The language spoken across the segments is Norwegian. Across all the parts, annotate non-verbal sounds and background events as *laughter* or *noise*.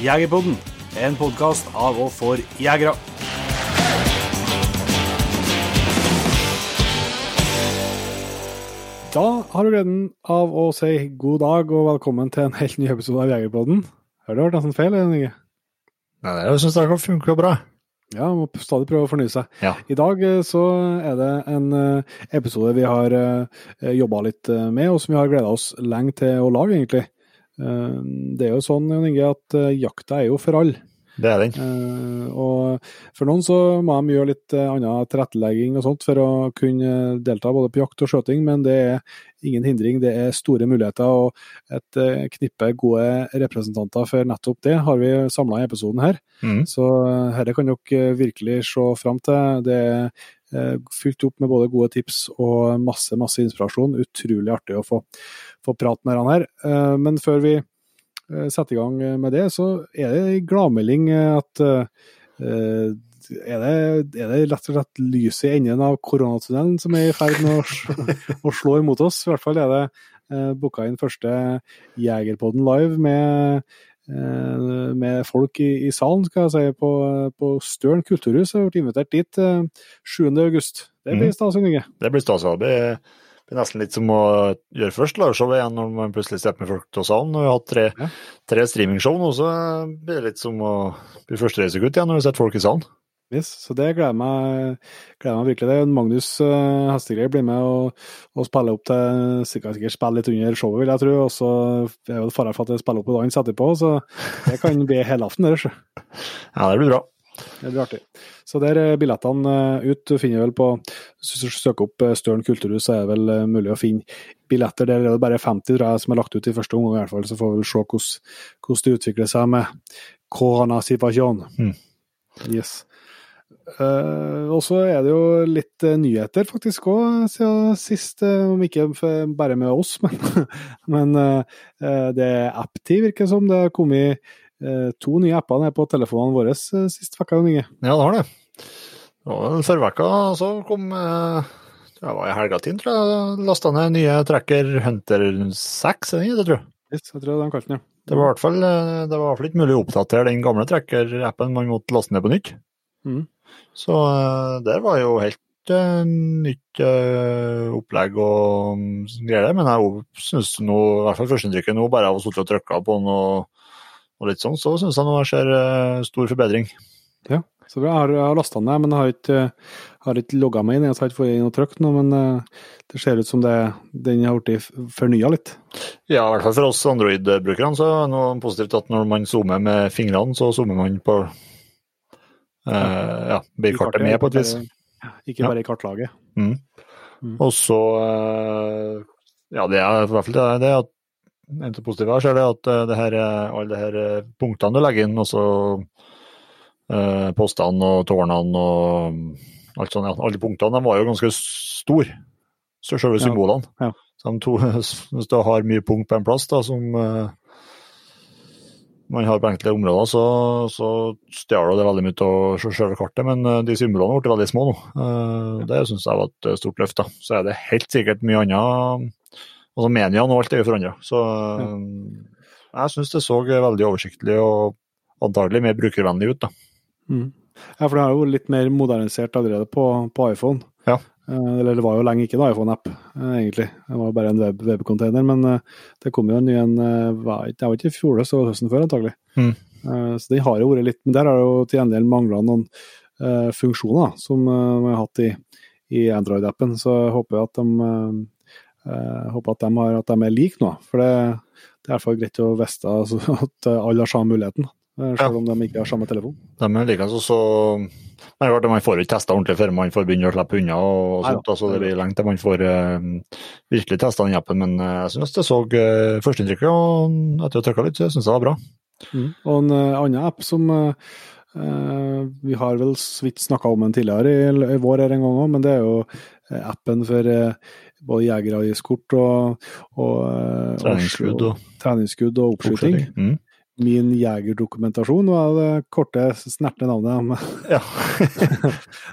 Jegerpodden, en podkast av og for jegere. Da har du gleden av å si god dag og velkommen til en helt ny episode av Jegerpodden. Har det vært nesten feil? eller? Nei, det syns jeg funker bra. Ja, man må stadig prøve å fornye seg. Ja. I dag eh, så er det en eh, episode vi har jobba litt eh, med, og som vi har gleda oss lenge til å lage, egentlig. Eh, Det er jo sånn, Jan Inge, at eh, jakta er jo for alle. Det er den. Eh, Og for noen så må de gjøre litt annen tilrettelegging og sånt for å kunne delta både på jakt og skjøting, men det er ingen hindring. Det er store muligheter, og et knippe gode representanter for nettopp det har vi samla i episoden her. Mm. Så dette kan dere virkelig se fram til. Det er fylt opp med både gode tips og masse, masse inspirasjon. Utrolig artig å få, få prate med han her. Eh, Men før vi eh, setter i gang med det, så er det en gladmelding eh, at eh, er det, er det rett og slett lyset i enden av koronatunnelen som er i ferd med å, *laughs* å slå imot oss? I hvert fall er det eh, booka inn første Jegerpodden live med, eh, med folk i, i salen, skal jeg si, på, på Støren kulturhus. Jeg vært invitert dit eh, 7. august. Det blir Mhm. stas, Inge. Det blir stas. Det blir, nesten litt som å gjøre først liveshow igjen, når man plutselig slipper med folk til salen. Nå har hatt tre, Ja. tre streamingshow nå, så blir det litt som å bli førstereisegutt igjen når du setter folk i salen. Yes, så det gleder meg, gleder meg virkelig til. Magnus uh, blir med og, og spiller opp til sikkert, sikkert spille litt under showet, vil jeg tro. Og så er jo det fare for at jeg spiller opp på dans etterpå, så det kan bli helaften der. så. *laughs* Ja, det blir bra. Det blir artig. Så der er billettene eh, ut. Du finner vel på Hvis du søker opp eh, Støren kulturhus, så er det vel mulig å finne billetter. Der er det bare 50 tror jeg, som er lagt ut i første omgang, i hvert fall. Så får vi se hvordan, hvordan det utvikler seg med koronasituasjonen. Mm. Yes. Eh, og så er det jo litt uh, nyheter faktisk òg siden sist, uh, om ikke bare med oss, *laughs* men, men det er app-tid, virker det som. Det har kommet to nye apper ned på telefonene våre sist uke. Inge. Ja, det har det. Det var Forrige uke så kom Det var i helgatid, tror jeg. Lasta ned nye Tracker Hunter 6, er det det, tror jeg. Yes, jeg tror de kalte den, ja. Det var i hvert fall, ikke mulig å oppdatere den gamle Tracker-appen, man måtte laste ned på nytt. Mhm. Så det der var jo helt eh, nytt eh, opplegg og mm, greier, men jeg syns nå, i hvert fall førsteinntrykket nå, bare av å sitte og trykke på den og, og litt sånn, så syns jeg nå jeg ser eh, stor forbedring. Ja, så bra. Jeg har, lasta den ned, men jeg har ikke, har ikke logga meg inn. Jeg har ikke fått inn og trykt noe, men eh, det ser ut som det, den har blitt fornya litt. Ja, i hvert fall for oss Android-brukerne så er det noe positivt at når man zoomer med fingrene, så zoomer man på eh, ja, blir kartet med på et vis. Ikke Ja. bare i kartlaget. Mm. Mm. Og så eh, Ja, det er i hvert fall det, det at en av positive her, så er det at eh, det her, eh, alle de her eh, punktene du legger inn, også eh, postene og tårnene og alt sånt, ja, alle punktene, de var jo ganske store. Så selve Ja, symbolene. ja. Så de to, *laughs* hvis du har mye punkt på en plass, da, som eh, man har på enkelte områder, så, så stjal det veldig mye av selve kartet. Men eh, de symbolene ble veldig små nå. Eh, Det syns jeg var et eh, stort løft. da. Så er det helt sikkert mye annet Altså Meniaen og alt er jo forandra. Så jeg syns det så veldig oversiktlig og antagelig mer brukervennlig ut. da. Mm. Ja, for det har jo litt mer modernisert allerede på, på iPhone. Ja. Eh, Eller det var jo lenge ikke en iPhone-app, eh, egentlig. Det var bare en web- webcontainer. Men eh, det kom jo en ny en Det var ikke i fjor, det var høsten før, antagelig. Mm. Så den har jo vært litt Men der har det jo til gjengjeld mangla noen funksjoner som vi har hatt i, i Android-appen. Så jeg håper at de håper at de, har, at de er like nå. For det, det er i hvert fall greit å vite altså, at alle har samme muligheten. Selv om de ikke har samme telefon. De er likeens også Men det er klart, Man får ikke testa ordentlig før man får begynne å slippe unna. og sånt, altså Det blir lenge til man får uh, virkelig testa den appen. Men eh, jeg synes det så uh, førsteinntrykket, og etter å ha trykka litt, så syns jeg det var bra. Mm. Og en uh, annen app som uh, vi har vel så vidt snakka om den tidligere i, i vår her en gang òg, men det er jo appen for både jegeravgiftskort og, og, eh, Treningsskudd og treningsskudd og oppskyting. Mm. Min jegerdokumentasjon var det korte, snerte navnet. *laughs* Ja.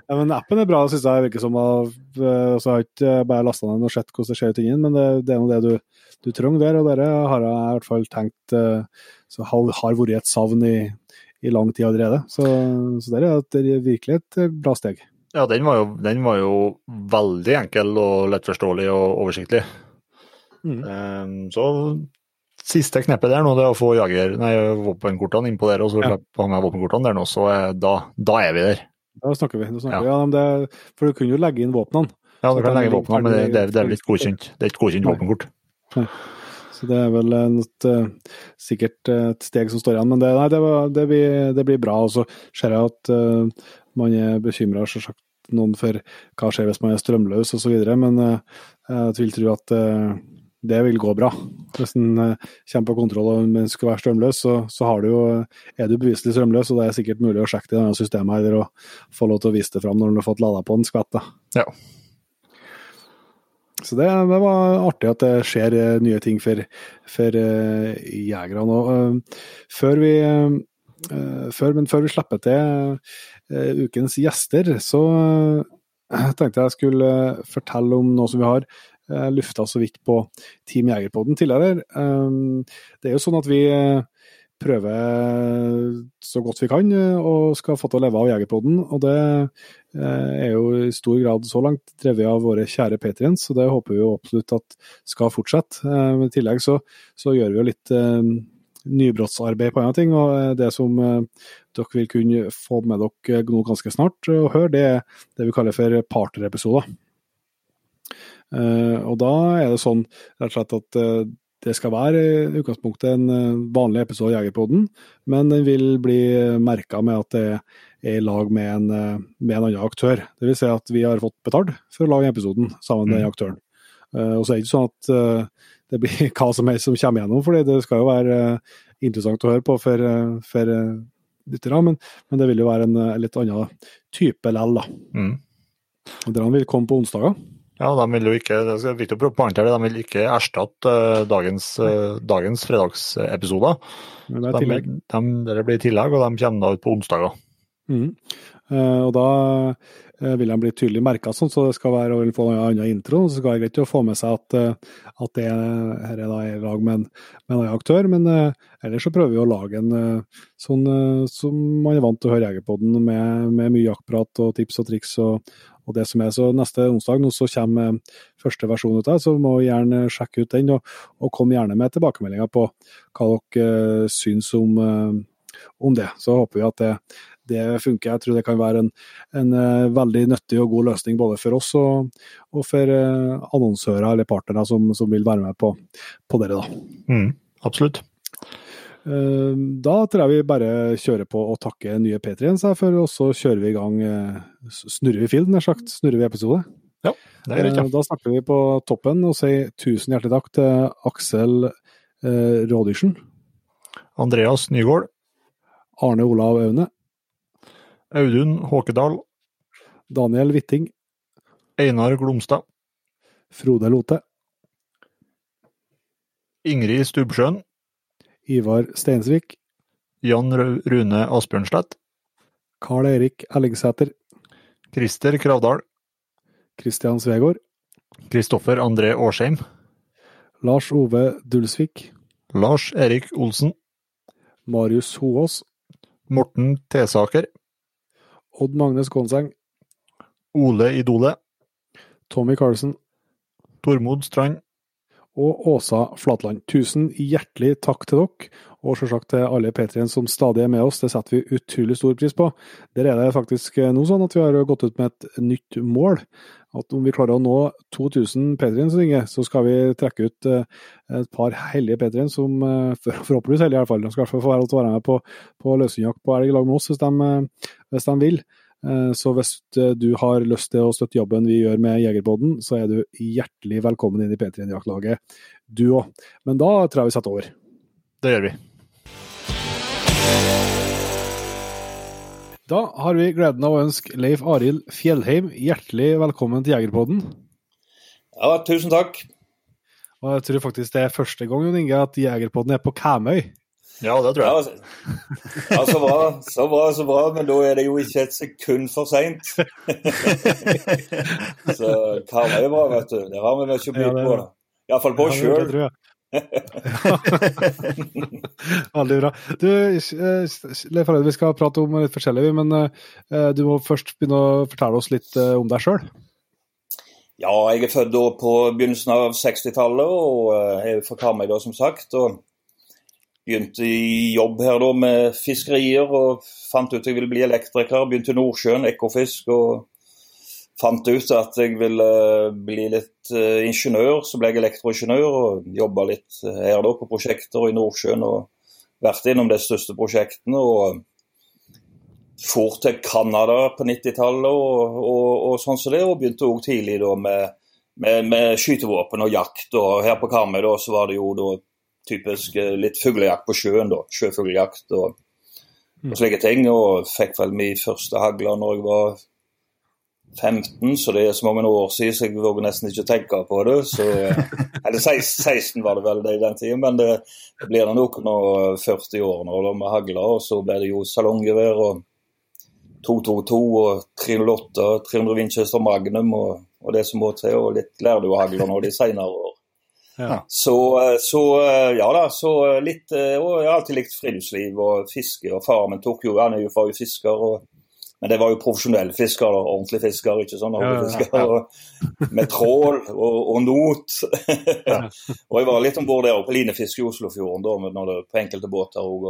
Ja, men appen er bra, syns jeg. Virker som av, eh, så har jeg ikke bare lasta ned og sett hvordan det ser ut inni den, men det, det er nå det du, du trenger der. Og det har jeg i hvert fall tenkt eh, så har, har vært et savn i, i lang tid allerede. Så, så der er det virkelig et eh, bra steg. Ja, den var, jo, den var jo veldig enkel og lettforståelig og oversiktlig. Mm. Um, så siste kneppet der nå, det er å få jager, nei, våpenkortene innpå der, og så Ja. ha med våpenkortene der nå, så er, da, da er vi der. Da snakker vi. Da snakker Ja. vi. Ja, det, for du kunne jo legge inn våpnene. Ja, du kan legge vi våpnene, men det, det, er- vel ikke godkjent. Det er ikke godkjent Nei. våpenkort. Så det er vel et, eh, sikkert et steg som står igjen. Men det, nei, det, var, det, blir, det blir bra. Og så ser jeg at uh, man er bekymra selvsagt noen for hva skjer hvis man er strømløs osv. Men uh, jeg vil tro at eh, det vil gå bra. Hvis en uh, kommer på kontroll og den skal være strømløs, så, så har du jo, er du beviselig strømløs, og det er sikkert mulig å sjekke det i systemet eller å få lov til å vise det fram når du har fått lada på en skvett. da. Ja. Så det, det var artig at det skjer eh, nye ting for, for uh, jegerne. Og, eh, før vi, uh, før, men før vi slipper til uh, ukens gjester, så uh, tenkte jeg skulle fortelle om noe som vi har uh, lufta så vidt på Team Jegerpodden tidligere. Um, det er jo sånn at vi eh, prøver så godt vi kan eh, og skal få til å leve av Jegerpodden. Og det eh, er jo i stor grad så langt drevet av våre kjære patrients, og det håper vi jo absolutt at skal fortsette. Eh, i tillegg så, så gjør vi jo litt eh, nybrottsarbeid på andre ting, og eh, det som eh, dere vil kunne få med dere nå ganske snart og høre, det er det vi kaller for partnerepisoder. Eh, og da er det sånn rett og slett at eh, det skal være i utgangspunktet en eh, vanlig episode av Jegerpoden, men den vil bli merka med at det er i lag med en, med en annen aktør. Det vil si at vi har fått betalt for å lage episoden sammen med den aktøren. Eh, og så er det ikke sånn at det blir *laughs* hva som helst som kommer gjennom, for det skal jo være interessant å høre på for, for lyttere, men, men det vil jo være en litt annen type lell, da. Mm. Dere vil komme på onsdager. Ja, de vil jo ikke, det er viktig å poengtere det, de vil ikke erstatte eh, dagens, uh, dagens fredagsepisoder. Men det er De, tillegg. de, det blir tillegg, og de kommer da ut på onsdager. Mhm. Eh, og da eh, vil han bli tydelig merka sånn, så det skal være å få en annen intro. Så skal det være greit å få med seg at, eh, at det her er da i lag med en, med en annen aktør. Men ellers så prøver vi å lage en sånn som man er vant til å høre Jegerpodden, med, med mye jaktprat og tips og triks og, og det som er. Så neste onsdag nå så kommer første versjon ut av, så må gjerne sjekke ut den. Og, og kom gjerne med tilbakemeldinger på hva dere syns om, om det. Så håper vi at det, det funker. Jeg tror det kan være en, en eh, veldig nyttig og god løsning både for oss og, og for eh, annonsører eller partnere som, som vil være med på, på dere. Da. Mm, absolutt. Eh, Da tror jeg vi bare kjører på og takker nye P3-en, for og så kjører vi i gang Snurrer vi film, nær sagt. Snurrer vi episode. Ja, Det er ja. Eh, Da snakker vi på toppen og sier tusen hjertelig takk til Aksel eh, Rådyrsen, Andreas Nygaard, Arne Olav Aune, Audun Håkedal, Daniel Hvitting. Einar Glomstad, Frode Lote, Ingrid Stubbsjøen, Ivar Steinsvik, Jan Rune Asbjørnslett, Karl Eirik Ellingsæter, Krister Kravdal, Kristian Svegård, Kristoffer André Årsheim, Lars Ove Dulsvik, Lars Erik Olsen, Marius Hoås, Morten Tesaker, Odd Magne Skånseng, Ole Idole, Tommy Carlsen Tormod Strand. og Åsa Flatland. Tusen hjertelig takk til dere, og selvsagt til alle P3-en som stadig er med oss. Det setter vi utrolig stor pris på. Der er det faktisk nå sånn at vi har gått ut med et nytt mål. At om vi klarer å nå 2000 P3-en, så skal vi trekke ut eh, et par hellige P3-en som eh, forhåpentligvis hellige i hvert fall. De skal i hvert fall få være med på, på løsjakt på elg i lag med oss hvis de, eh, hvis de vil. Så hvis du har lyst til å støtte jobben vi gjør med Jegerpodden, så er du hjertelig velkommen inn i P3-jaktlaget, du òg. Men da tror jeg vi setter over. Det gjør vi. Da har vi gleden av å ønske Leif Arild Fjellheim hjertelig velkommen til Jegerpodden. Ja, tusen takk. Og jeg tror faktisk det er første gang Jon Inge, at Jegerpodden er på Kæmøy. Ja, det tror Ja, jeg. ja, så bra, så bra, så bra. Men da er det jo ikke et sekund for seint. *laughs* så Karmøy er bra, vet du. Det har vi mye å by på. Iallfall på Ja, oss sjøl. *laughs* Veldig bra. Du, eh, Leif Arne, vi skal prate om litt forskjellig, men eh, du må først begynne å fortelle oss litt eh, om deg sjøl. Ja, jeg er født på begynnelsen av 60-tallet og er fra Karmøy, som sagt. og Begynte i jobb her da med fiskerier og fant ut at jeg ville bli elektriker. Begynte i Nordsjøen, Ekofisk, og fant ut at jeg ville bli litt eh, ingeniør. Så ble jeg elektroingeniør og jobba litt her da på prosjekter i Nordsjøen. og Vært innom de største prosjektene. og for til Canada på 90-tallet og, og, og sånn som det, og begynte òg tidlig da med, med, med skytevåpen og jakt. og Her på Karmøy da, så var det jo da typisk eh, litt fuglejakt på sjøen, da. Sjøfuglejakt og, og slike ting. Og fikk vel min første hagler når jeg var 15, så det er så mange år siden så jeg våger nesten ikke tenke på det. Så, *laughs* eller 16, 16 var det vel det i den tiden, men det, det blir nok nå 40 år nå da, med hagler. Og så ble det jo salonggevær og 222 og 308 og 300 Winchester Magnum og, og det som må til, og litt lærduehagler nå de senere år. Ja. Så, så ja da, så litt Og jeg har alltid likt friluftsliv og fiske. Og faren min tok jo, han er jo jo fisker, og, men det var jo profesjonelle fiskere, ordentlige fiskere, ikke sånn Ja, ja, hobbyfisker. Med trål og, og not. *laughs* og jeg var litt om bord der på linefiske i Oslofjorden da, med- når det, på enkelte båter òg.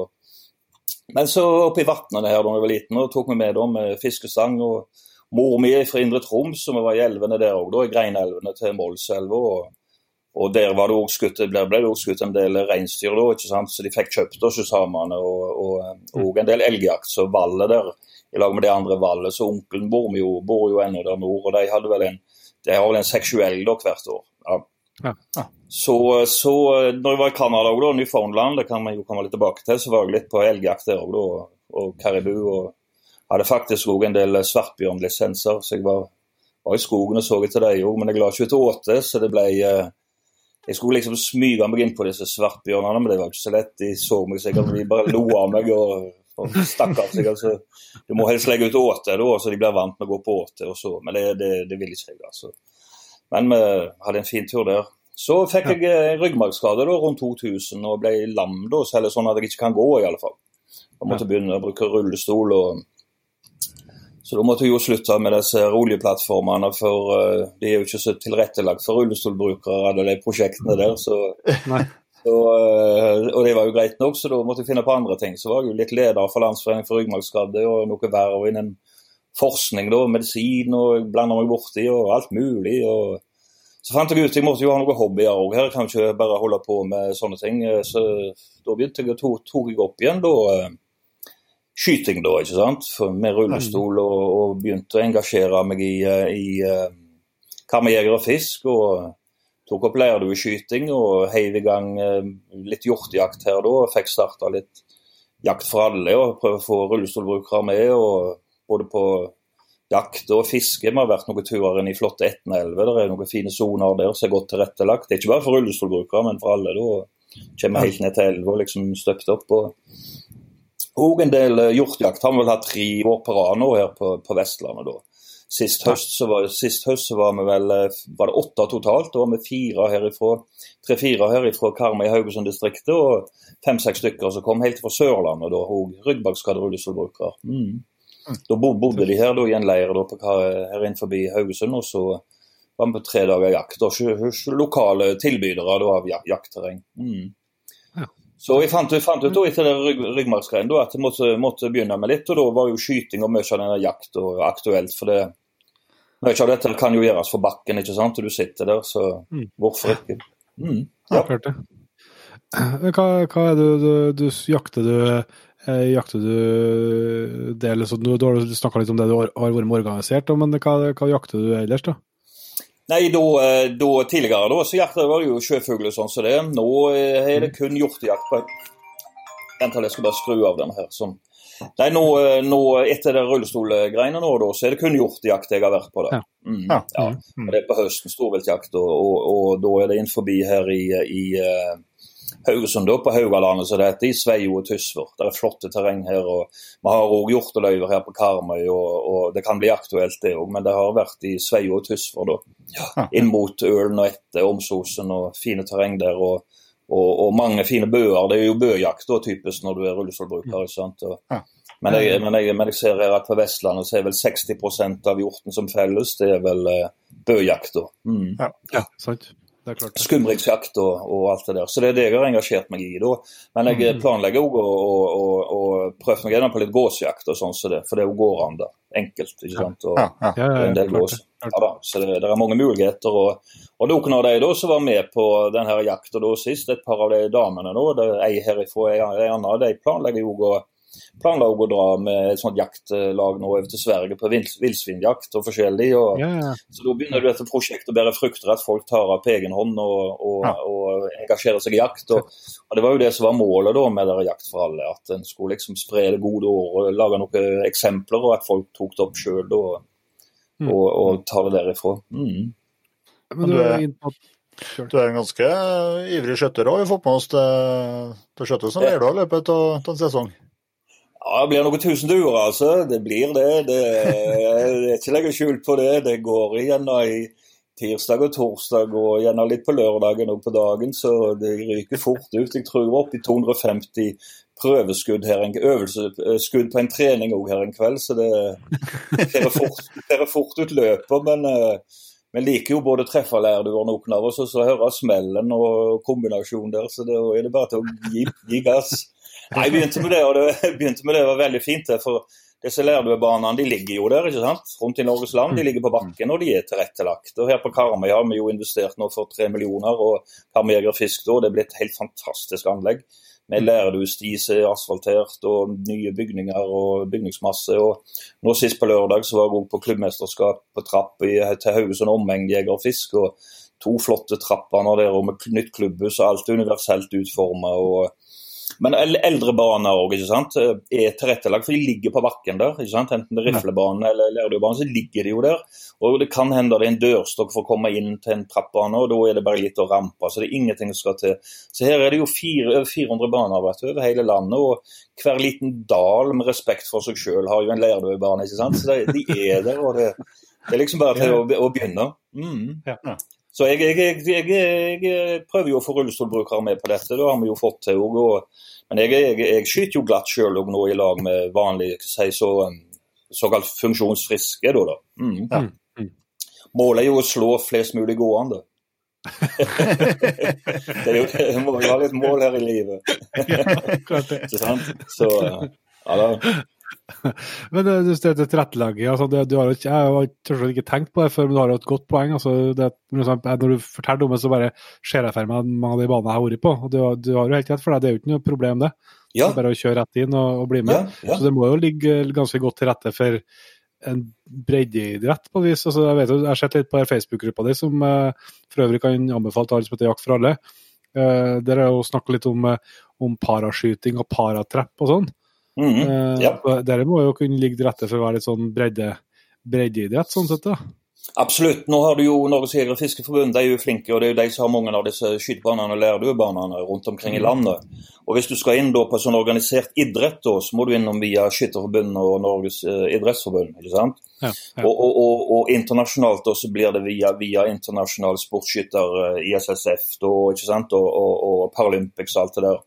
Men så oppe i vatnene her da jeg var liten, og tok meg med da med fiskestang. og Mor mi er fra Indre Troms, og vi var i elvene der òg, i Greinelvene til Målselva. Og, og der var det også skutt, ble, ble det også skutt en del reinsdyr, da, ikke sant? så de fikk kjøpt oss samene. Og, og, og en del elgjakt, så vallet der i lag med det andre vallet. Så onkelen bor jo, bor jo ennå der nord, og de hadde vel en de har vel en seks-sju da hvert år. Ja. Ja. Så, så når jeg var i Canada òg, Newfoundland, det kan man jo komme litt tilbake til, så var jeg litt på elgjakt der òg, og, og karibu. og hadde faktisk òg en del svartbjørnlisenser, så jeg var, var i skogen og så etter dem òg. Men jeg la ikke ut åte, så det ble eh, Jeg skulle liksom smyge meg inn på disse svartbjørnene, men det var ikke så lett. De så meg sikkert, de bare lo av meg og, og stakk av seg. Altså. Du må helst legge ut åte, da, så de blir vant med å gå på åte. Og så. Men det, det, det vil ikke jeg, altså. Men vi hadde en fin tur der. Så fikk jeg en ryggmargskade rundt 2000 og ble lam, da, så eller sånn at jeg ikke kan gå, i alle fall. Jeg måtte begynne å bruke rullestol. og så da måtte vi jo slutte med disse oljeplattformene, for eh, de er jo ikke så tilrettelagt for rullestolbrukere, alle de prosjektene der. Så, *laughs* så, eh, og det var jo greit nok, så da måtte jeg finne på andre ting. Så var jeg jo litt leder for Landsforeningen for ryggmargsskadde og noe verv innen forskning, da, medisin, og jeg blanda meg borti og alt mulig. og så fant jeg ut jeg måtte jo ha noen hobbyer òg her, jeg kan ikke bare holde på med sånne ting. Så da begynte jeg, tok jeg opp igjen da, eh, skyting, da, ikke sant? Med rullestol, og, og begynte å engasjere meg i, eh, i uh, kammerjeger og fisk. og Tok opp leirdueskyting og heiv i gang eh, litt hjortejakt her da. og Fikk starta litt jakt for alle og prøve å få rullestolbrukere med. og Både på jakt og fiske. Vi har vært noen turer inn i flotte Etnelver. Det er noen fine soner der som er godt tilrettelagt. Det er ikke bare for rullestolbrukere, men for alle. da. Kommer helt ned til elva og liksom støpt opp. og og en del hjortjakt. hjortejakt har vi vel hatt tre år på rad nå her på, på Vestlandet. da. Sist høst så var, sist høst så var vi vel eh, var det åtte totalt. Da var vi fire herifra, tre-fire herifra Karmøy Haugesund-distriktet og fem-seks stykker som kom helt fra Sørlandet. da, og Ryggbakkskadrullesolbrukere. Mm. Da bodde de her da, i en leir da, på, her innenfor Haugesund. og så var vi på tre dager jakt Og hos lokale tilbydere da, av jak jaktterreng. Mm. Ja. Så vi fant, vi fant ut da, etter rygg, at vi måtte, måtte begynne med litt, og da var jo skyting og mye av denne jakt aktuelt. for det mye av dette kan jo gjøres for bakken, ikke sant? og du sitter der, så Mm. hvorfor ikke? Mm. Ja, Ja. det. Hva, hva er det du, du jakter du eh, Jakter du det, eller så, du, du har snakka litt om det du har, har vært med organisert, men hva, hva jakter du ellers, da? Nei, da, eh, da Tidligere da, så jakta var det jo sjøfugl og sånn som det. Nå eh, er det kun hjortejakt. Vent Vent, jeg skal bare skru av den her. sånn. Nei, nå, eh, nå Etter det rullestolgreiene nå, da, så er det kun hjortejakt jeg har vært på. Ja. Mm, Ja. Mm. Det er på høsten storviltjakt, og, og, og da er det inn forbi her i, i eh, Haugesund, da, på Haugalandet, som det heter, i Sveio og Tysvær. Det er flotte terreng her. og Vi har òg hjorteløyver her på Karmøy, og, og det kan bli aktuelt det òg. Men det har vært i Sveio og Tysvær, da. Inn mot Ølen og etter Omsosen og fine terreng der. og og, og mange fine bøer. Det er jo bøjakt da, typisk når du er rullestolbruker. Og, Ja. men, jeg, men, jeg, men jeg ser her at på Vestlandet så er vel 60% av hjorten som felles, det er vel eh, bøjakt. Mm. Ja, sant. Skumriksjakt og, og alt det der. Så det er det jeg har engasjert meg i da. Men jeg Mm. planlegger òg å, å, å, å prøve meg gjennom på litt gåsjakt og sånn, så det, for det går an da. Enkelt. ikke sant? Og, Ja, ja. Ja, ja, en del gås. Ja da, så det, det er mange muligheter. Og, og noen av de da som var med på denne jakta sist, et par av de damene nå, det ei herifra, ei ei anna, de planlegger jo å planla å dra med et sånt jaktlag nå over til Sverige på vill- villsvinjakt og forskjellig. og Ja, ja. så da begynner dette prosjektet å bære frukter, at folk tar av på egen hånd og, og, Ja. og engasjerer seg i jakt. Og, og Det var jo det som var målet da med der Jakt for alle, at en skulle liksom spre det gode året, lage noen eksempler, og at folk tok det opp sjøl og, Mm. og, og tar det derifra. Mm. Men du er. Du er en ganske ivrig skjøtter òg. Vi har fått med oss til, til skjøtte som i løpet av en sesong. Ja, Det blir noen tusen duer, altså. Det blir det. Det er ikke legge skjul på det. Det går igjen i tirsdag og torsdag og gjerne litt på lørdagen og på dagen, så det ryker fort ut. Jeg tror opp i 250 prøveskudd her, en øvelseskudd på en trening òg her en kveld, så det ser fort, fort ut løpet. Men eh, vi liker jo både treffe lærduer, noen av oss, og så hører smellen og kombinasjonen der, så da er det bare til å gi, gi gass. Nei, Jeg begynte med det, og det *laughs* begynte med det var veldig fint. det, for disse lærduebanene de ligger jo der, ikke sant? rundt i Norges land. De ligger på bakken og de er tilrettelagt. Og Her på Karmøy har vi jo investert nå for tre millioner, og Karmøyjeger Fisk da, det blitt et helt fantastisk anlegg. Med lærduesti som er asfaltert, og nye bygninger og bygningsmasse. og Nå Sist på lørdag så var jeg også på klubbmesterskap på trapp i, til Haugesund Omegn Jeger og Fisk. og To flotte trapper der og med nytt klubbhus og alt er universelt utforma. Men el- eldre baner òg. Er tilrettelagt, for de ligger på bakken der. ikke sant? Enten det er riflebane eller lærduebane, så ligger de jo der. Og det kan hende det er en dørstokk for å komme inn til en trappbane, og da er det bare litt å rampe. Så det er ingenting som skal til. Så her er det jo fire, over 400 baner vet du, over hele landet, og hver liten dal med respekt for seg sjøl har jo en lærduebane, ikke sant. Så de, de er der, og det, det er liksom bare til å, å begynne. Mm. Ja. Så jeg, jeg, jeg, jeg, jeg prøver jo å få rullestolbrukere med på dette, det har vi jo fått til òg. Men jeg, jeg, jeg skyter jo glatt sjøl nå i lag med vanlige si, så, såkalt funksjonsfriske. Da, da. Mm. Ja. Mm. Målet er jo å slå flest mulig gående. *laughs* det, er jo, jeg må jo ha litt mål her i livet. *laughs* Ikke sant? Så, ja, da. *laughs* Men det, det, det tilrettelegget altså det, du har ikke, Jeg har selvsagt ikke tenkt på det før, men du har jo et godt poeng. altså det, Når du forteller om det, så bare ser jeg for meg mange av de banene jeg har vært på. og Du, du har jo helt rett, for deg, det er jo ikke noe problem, det. Ja, bare å kjøre rett inn og, og bli med. ja, ja. Så det må jo ligge ganske godt til rette for en breddeidrett, på et vis. Altså, jeg, vet, jeg har sett litt på Facebook-gruppa di, som eh, for øvrig kan anbefale til alle som heter Jakt for alle. Uh, der er jo snakka litt om, eh, om paraskyting og paratrapp og sånn. Mhm, Eh, ja. Dere må jo kunne ligge til rette for å være litt sånn bredde, breddeidrett, sånn sett. da. Absolutt. Nå har du jo Norges Jeger- og Fiskerforbund, de er jo flinke, og det er jo de som har mange av disse skytebanene og lærduebanene rundt omkring i landet. Og Hvis du skal inn da på sånn organisert idrett, da, så må du innom via Skytterforbundet og Norges eh, idrettsforbund. ikke sant? Ja, ja. Og, og, og, og internasjonalt da, så blir det via, via internasjonal sportsskytter, eh, ISSF da, ikke sant? Og, og Paralympics og alt det der.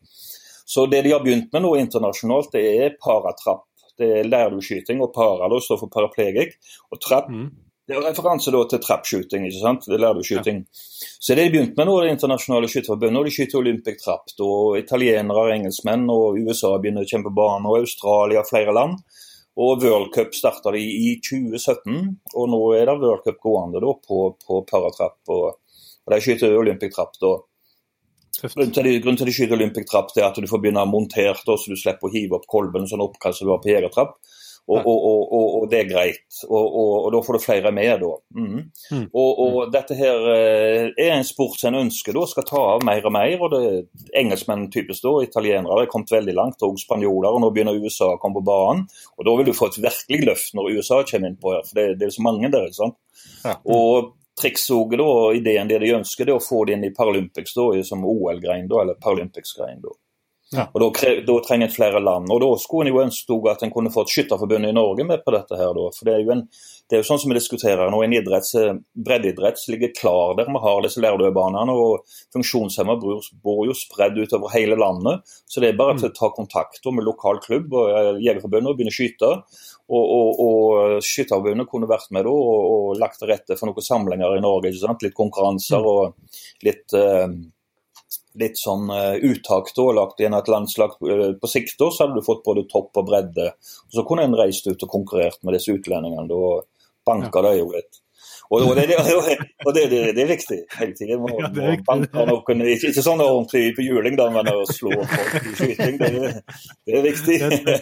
Så det de har begynt med nå internasjonalt, det er paratrapp. Det er lærdueskyting, og para da står for paraplegikk. Og trapp Mm. Det er referanse da til trappskyting, ikke sant? Det er du. Ja. Så det de begynte med nå, det internasjonale skytterforbundet, og de skyter olympic trapp. Og italienere, og engelskmenn og USA begynner å kjempe bane, og Australia og flere land. Og World Cup starta de i 2017, og nå er det World Cup gående da, på, på paratrapp. Og, og de skyter olympic trapp da. Grunnen til, grunnen til de skyter olympic trapp, er at du får begynne montert, så du slipper å hive opp kolben sånn oppkast som du har på jegertrapp. Og, og, og, og, det er greit. Og, da får du flere med, da. Mm. Mm. Og, dette her eh, er en sport som en ønsker da skal ta av mer og mer. og det Engelskmenn typisk da, italienere har kommet veldig langt, og spanjoler. og Nå begynner USA å komme på banen. og Da vil du få et virkelig løft når USA kommer inn på her, for det, det er så mange der. ikke sant? Ja. Og trikset da, ideen det de ønsker, det er å få det inn i Paralympics da, som OL-grein, eller Paralympics-grein. Ja. Og da, da, trenger en flere land. Og Da skulle en jo ønske at en kunne fått Skytterforbundet i Norge med på dette. her da. For Det er jo, en, det er jo sånn som vi diskuterer nå, en idretts, eh, breddeidrett ligger klar der. Vi har disse lærdøbanene, og funksjonshemmede bor, jo spredd utover hele landet. Så det er bare å ta kontakt med lokal klubb og eh, Jegerforbundet og begynne å skyte. Og, og, og Skytterforbundet kunne vært med da, og, og, lagt til rette for noen samlinger i Norge. ikke sant? Litt konkurranser mm. og litt uh, litt sånn uh, uttak da, lagt igjen et landslag uh, på sikt, da, så hadde du fått både topp og bredde. Og Så kunne en reist ut og konkurrert med disse utlendingene. Da banka ja. det jo litt. Og, og, det, og det, det, det, er viktig hele tiden. Må, *laughs* ja, må banke noen, ikke, ikke sånn ordentlig på juling, da, men å slå folk i skyting. Det, det er viktig. Det,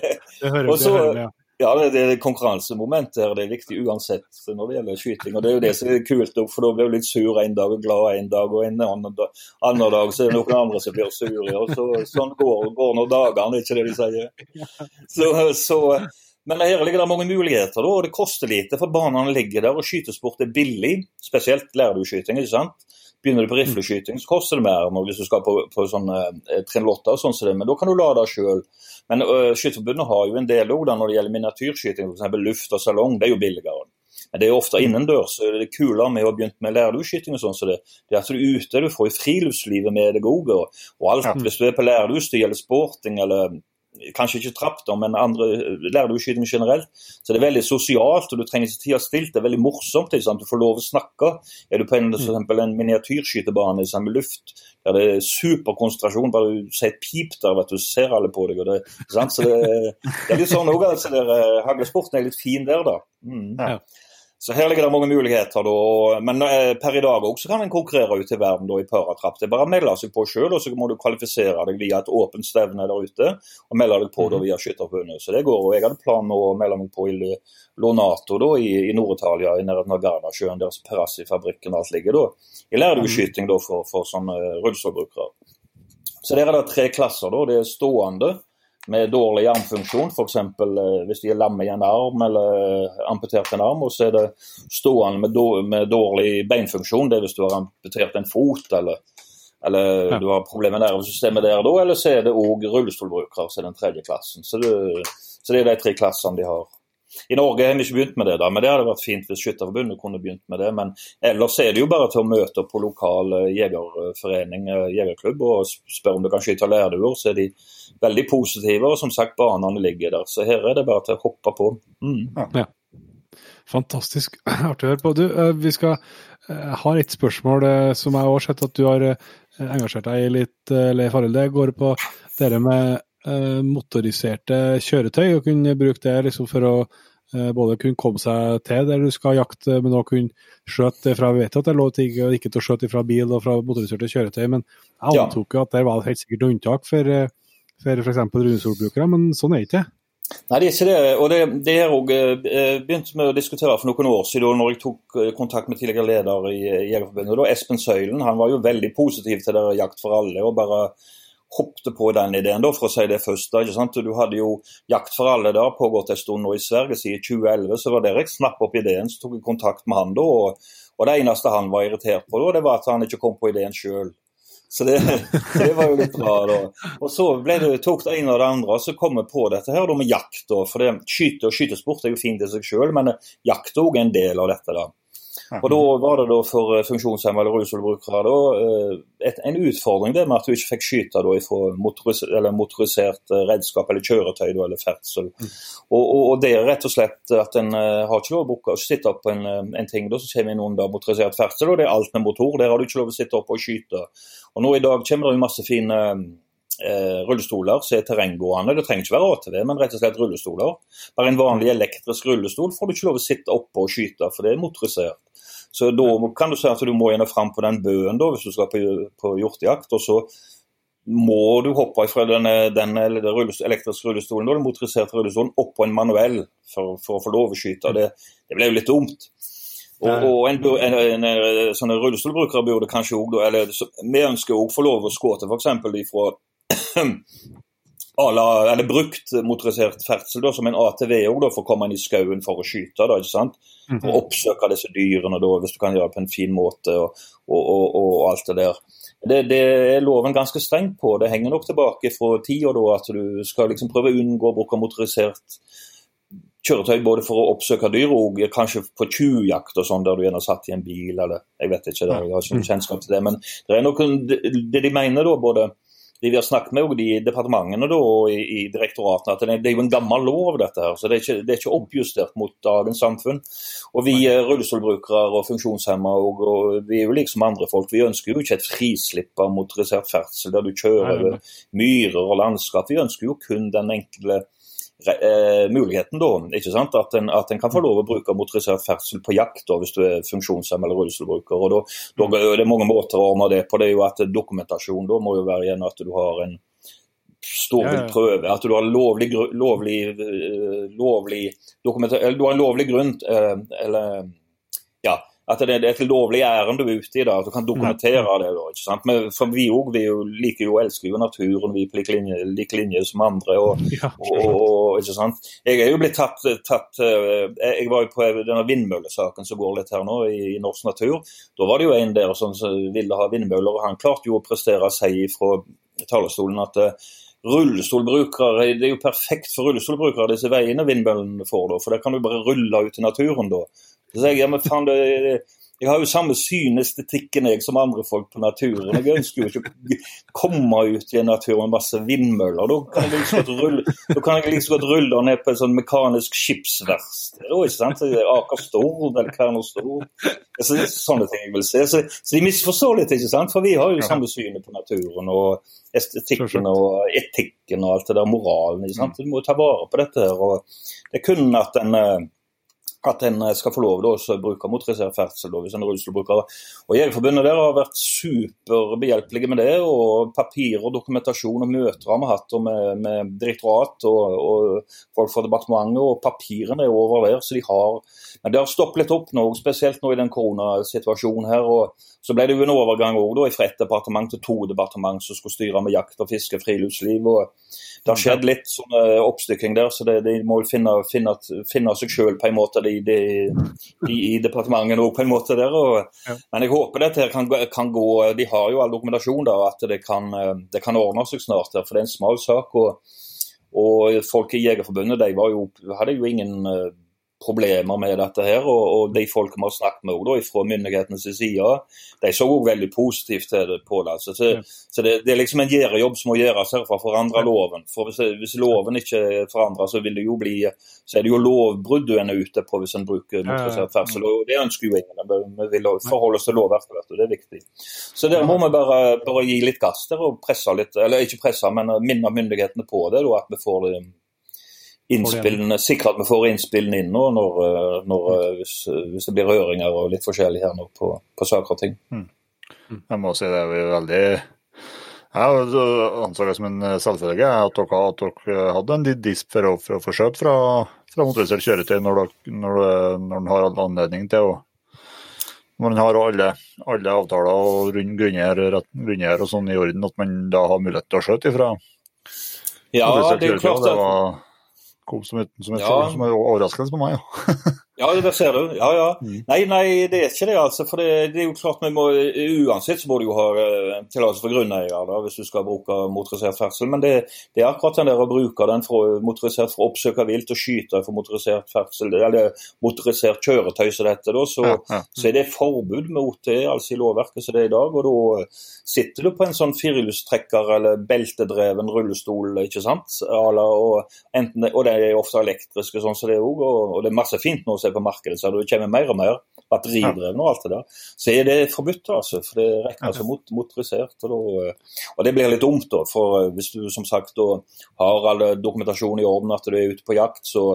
hører, *laughs* Også, hører, ja. Ja, det, det konkurransemomentet her det er viktig uansett når det gjelder skyting. og Det er jo det som er kult, for da blir du litt sur en dag og glad en dag, og en annen dag, annen dag så er det noen andre som blir sure. og så, Sånn går, går nå dagene, ikke det de sier. *laughs* Så, så, men her ligger det mange muligheter, og det koster lite. For banene ligger der, og skytesport er billig. Spesielt lærer du skyting, ikke sant. Begynner du på rifleskyting, så koster det mer enn hvis du skal på, på sånne eh, trinn lotter og sånn som det, men da kan du lade sjøl. Men uh, Skytterforbundet har jo en del òg når det gjelder miniatyrskyting, f.eks. luft og salong. Det er jo billigere. Men det er jo ofte innendørs. Det kulere med å ha begynt med lærduskyting og sånn, så det, det er at du er ute, du får jo friluftslivet med deg òg. Og, og alt, hvis du er på lærdus, det gjelder sporting eller kanskje ikke trapp, da, men andre lærduskyting generelt. Så det er veldig sosialt, og du trenger ikke tid stilt. Det er veldig morsomt. Du får lov å snakke. Er du på en, for en miniatyrskytebane med luft, der det er superkonsentrasjon, bare du sier et pip der, vet du, ser alle på deg. det, Så det, det er litt sånn òg, altså. Eh, Haglesporten er litt fin der, da. Mm. Ja. Så her ligger det mange muligheter. Da. Men eh, per i dag også kan en konkurrere ut i verden da, i paratrapp. Det er bare å melde seg på sjøl, og så må du kvalifisere deg via et åpent stevne der ute. Og melde deg på da, mhm. via Skytterforbundet. Så det går. og Jeg hadde planen å melde meg på i Lonato da, i, i Nord-Italia, i nærheten av Garnasjøen, der Perassi-fabrikken alt ligger. da. Jeg lærer jo mhm. skyting da, for, for sånne rullestolbrukere. Så der er det tre klasser. da. Det er stående med dårlig armfunksjon, f.eks. Eh, hvis de er lamme i en arm eller eh, amputert en arm. Og så er det stående med, dårlig beinfunksjon, det er hvis du har amputert en fot eller, eller ja. du har problemer med nervesystemet der da, eller så er det òg rullestolbrukere, så er den tredje klassen. Så det, så det er de tre klassene de har. I Norge har vi ikke begynt med det, da, men det hadde vært fint hvis Skytterforbundet kunne begynt med det. Men ellers er det jo bare til å møte opp på lokal eh, jegerforening, jegerklubb, og spørre om du kan skyte lærduer. Så er de veldig positive, og som sagt, banene ligger der. Så her er det bare til å hoppe på. Mm. Ja. Fantastisk *clears throat* artig å høre på. Du, eh, vi skal eh, ha et spørsmål som jeg har sett at du har engasjert deg i litt, Leif Arild. Det går på dere med Eh, motoriserte kjøretøy, og kunne bruke det liksom for å eh, både kunne komme seg til der du skal jakte, men også kunne skjøte fra Vi vet at det er lov til ikke, ikke til å skjøte fra bil og fra motoriserte kjøretøy, men jeg antok jo at det var helt sikkert unntak for, eh, f.eks. rundestolbrukere, men sånn er det ikke. Nei, det er ikke det. og Det, det er òg begynt med å diskutere for noen år siden, når jeg tok kontakt med tidligere leder i Jegerforbundet. Espen Søylen han var jo veldig positiv til det jakt for alle. og bare hoppet på den ideen, da, for å si det først. Da, ikke sant? Du hadde jo Jakt for alle da, pågått en stund nå i Sverige siden 2011. Så var det jeg snappet opp ideen, så tok jeg kontakt med han da. Og, og det eneste han var irritert på, da, det var at han ikke kom på ideen sjøl. Så det, *laughs* det, var jo litt bra, da. Og så det, tok det ene og det andre, og så kom vi på dette her da med jakt. da, for det, Skyte og skytesport er jo fint i seg sjøl, men jakt er òg en del av dette. da. Og Da var det da for eh, funksjonshemmede rullestolbrukere da, eh, en utfordring det med at du ikke fikk skyte da fra motoris motorisert eh, redskap eller kjøretøy da, eller ferdsel. Mm. Og, og, og, det er rett og slett at en har ikke lov å bruke, sitte opp på en, en, ting da, som kommer inn under motorisert ferdsel, og det er alt med motor. Der har du ikke lov å sitte opp og skyte. Og Nå i dag kommer det jo masse fine eh, rullestoler som er terrenggående. Det trenger ikke være ATV, men rett og slett rullestoler. Bare en vanlig elektrisk rullestol får du ikke lov å sitte oppe og skyte, for det er motorisert. Så da kan du si at du må gjerne fram på den bøen da, hvis du skal på, på hjortejakt. og så må du hoppe fra den, den elektriske rullestolen den motoriserte rullestolen opp på en manuell for, for, å få lov å skyte. Det, det ble jo litt dumt. Og, og en, en, en, en sånne rullestolbrukere burde kanskje òg Eller vi ønsker òg få lov å skåte f.eks. ifra ala, eller brukt motorisert ferdsel da, som en ATV òg, for å komme inn i skauen for å skyte. Da, ikke sant? Mhm. For å oppsøke disse dyrene, da, hvis du kan gjøre det på en fin måte og, og, og, og alt det der. Det, det, er loven ganske streng på. Det henger nok tilbake fra tida da at du skal liksom prøve å unngå å bruke motorisert kjøretøy både for å oppsøke dyr og kanskje på tjuvjakt og sånn, der du gjerne satt i en bil eller Jeg vet ikke, jeg har ikke kjennskap til det. Men det er noe, det de mener da, både de vi har snakket med i departementene da, og i, i direktoratene, at det, det, er jo en gammel lov, dette her. så Det er ikke, det er ikke oppjustert mot dagens samfunn. Og Vi rullestolbrukere og funksjonshemmede og, og, vi er jo liksom andre folk. Vi ønsker jo ikke et frislipp av motorisert ferdsel der du kjører over myrer og landskap. Vi ønsker jo kun den enkle eh, muligheten da? At en, at en, kan få lov å bruke motorisert ferdsel på jakt da, hvis du er funksjonshemmet eller rullestolbruker. og da, da, Det er mange måter å ordne det på. det er jo at Dokumentasjon da må jo være igjen at du har en stålvilt prøve, at du har lovlig, lovlig, eh, lovlig eller du har en lovlig grunn eh, eller ja, at det er et lovlig ærend du er ute i, da, at du kan dokumentere det. da, ikke sant? Men for Vi òg liker jo, elsker jo naturen vi er på like linje, like linje som andre. Og, og, og, ikke sant? Jeg er jo blitt tatt, tatt eh, Jeg var jo på denne vindmøllesaken som går litt her nå i, i norsk natur. Da var det jo en der som ville ha vindmøller, og han klarte jo å prestere seg fra talerstolen at uh, rullestolbrukere, Det er jo perfekt for rullestolbrukere, disse veiene vindmøllene får. da, For der kan du bare rulle ut i naturen da. Så sier jeg ja, men faen, det, jeg har jo samme synestetikken jeg som andre folk på naturen. Jeg ønsker jo ikke å komme ut i en natur med masse vindmøller. Da kan jeg liksom godt rulle, liksom godt rulle ned på et sånn mekanisk skipsverksted. Aker Stord eller Kværner Stord. Altså, sånne ting jeg vil se. Så, så, de misforstår litt, ikke sant? For vi har jo samme synet på naturen og estetikken og etikken og alt det der, moralen. ikke sant? Du må ta vare på dette her. og Det er kun at en eh, at en eh, skal få lov til å bruke motorisert ferdsel hvis en er rullestolbruker. Og Jegerforbundet der har vært superbehjelpelige med det. og Papir og dokumentasjon og møter har vi hatt med, med direktorat og, og, folk fra departementet. og Papirene er over der. så de har, Men det har stoppet litt opp nå, spesielt nå i den koronasituasjonen her. og Så ble det jo en overgang også, fra ett departement til to departement som skulle styre med jakt og fiske, friluftsliv. og det har skjedd litt sånn oppstykking der, så det, de må finne, finne, finne seg sjøl på en måte, de, de, de i departementet òg, på en måte. der. Og, ja. Men jeg håper dette kan, kan, gå De har jo all dokumentasjon der, at det kan, det kan ordne seg snart. Der, for det er en smal sak. og, og folk i Jegerforbundet de jo, hadde jo ingen problemer med dette her. Og, og de folk vi har snakket med da, fra myndighetenes side, de så også veldig positivt på det. Så, så, ja. så det, det, er liksom en gjerdejobb som må gjøres her for å forandre loven. For hvis, hvis loven ikke forandrer, så vil det jo bli så er det jo lovbrudd du er ute på hvis en bruker motorisert ferdsel. og Det ønsker jo ingen. Vi vil forholde oss til lovverket, og det er viktig. Så der må vi bare, bare gi litt gass der og presse litt, eller ikke presse, men minne myndighetene på det, da, at vi får det innspillene, sikre at vi får innspillene inn nå når, eh, når, eh, hvis, hvis, det blir høringer og litt forskjellig her nå på, på saker og ting. Mm. Jeg må si det er veldig jeg anså det som en selvfølge at dere, at dere hadde en disp for å, for å få skjøt fra, fra motorisert kjøretøy når, dere, når, når en har anledning til å når man har alle, alle avtaler og grunner og sånn i orden, at man da har mulighet til å skjøte ifra ja, det er klart at kom som, et, som, et, ja. som er overraskende på meg. Ja. *laughs* Ja, det ser du. Ja, ja. Mm. Nei, nei, det er ikke det, altså. For det, det er jo klart vi må Uansett så må du jo ha tillatelse for grunneier da, hvis du skal bruke motorisert ferdsel. Men det, det, er akkurat den der å bruke den for motorisert for å oppsøke vilt og skyte for motorisert ferdsel, eller motorisert kjøretøy som dette, da, så, ja, ja. så, er det forbud mot det altså i lovverket som det er i dag. Og da sitter du på en sånn firehjulstrekker eller beltedreven rullestol, ikke sant. Og, enten, og det er ofte elektriske sånn som det er òg, og, og det er masse fint nå. Så seg på markedet, så det kommer mer og mer batteridrevne og alt det der, så er det forbudt. altså, for Det regnes som mot, motorisert. Og, da, og, Det blir litt dumt, da, for hvis du som sagt da har all dokumentasjon i orden at du er ute på jakt, så,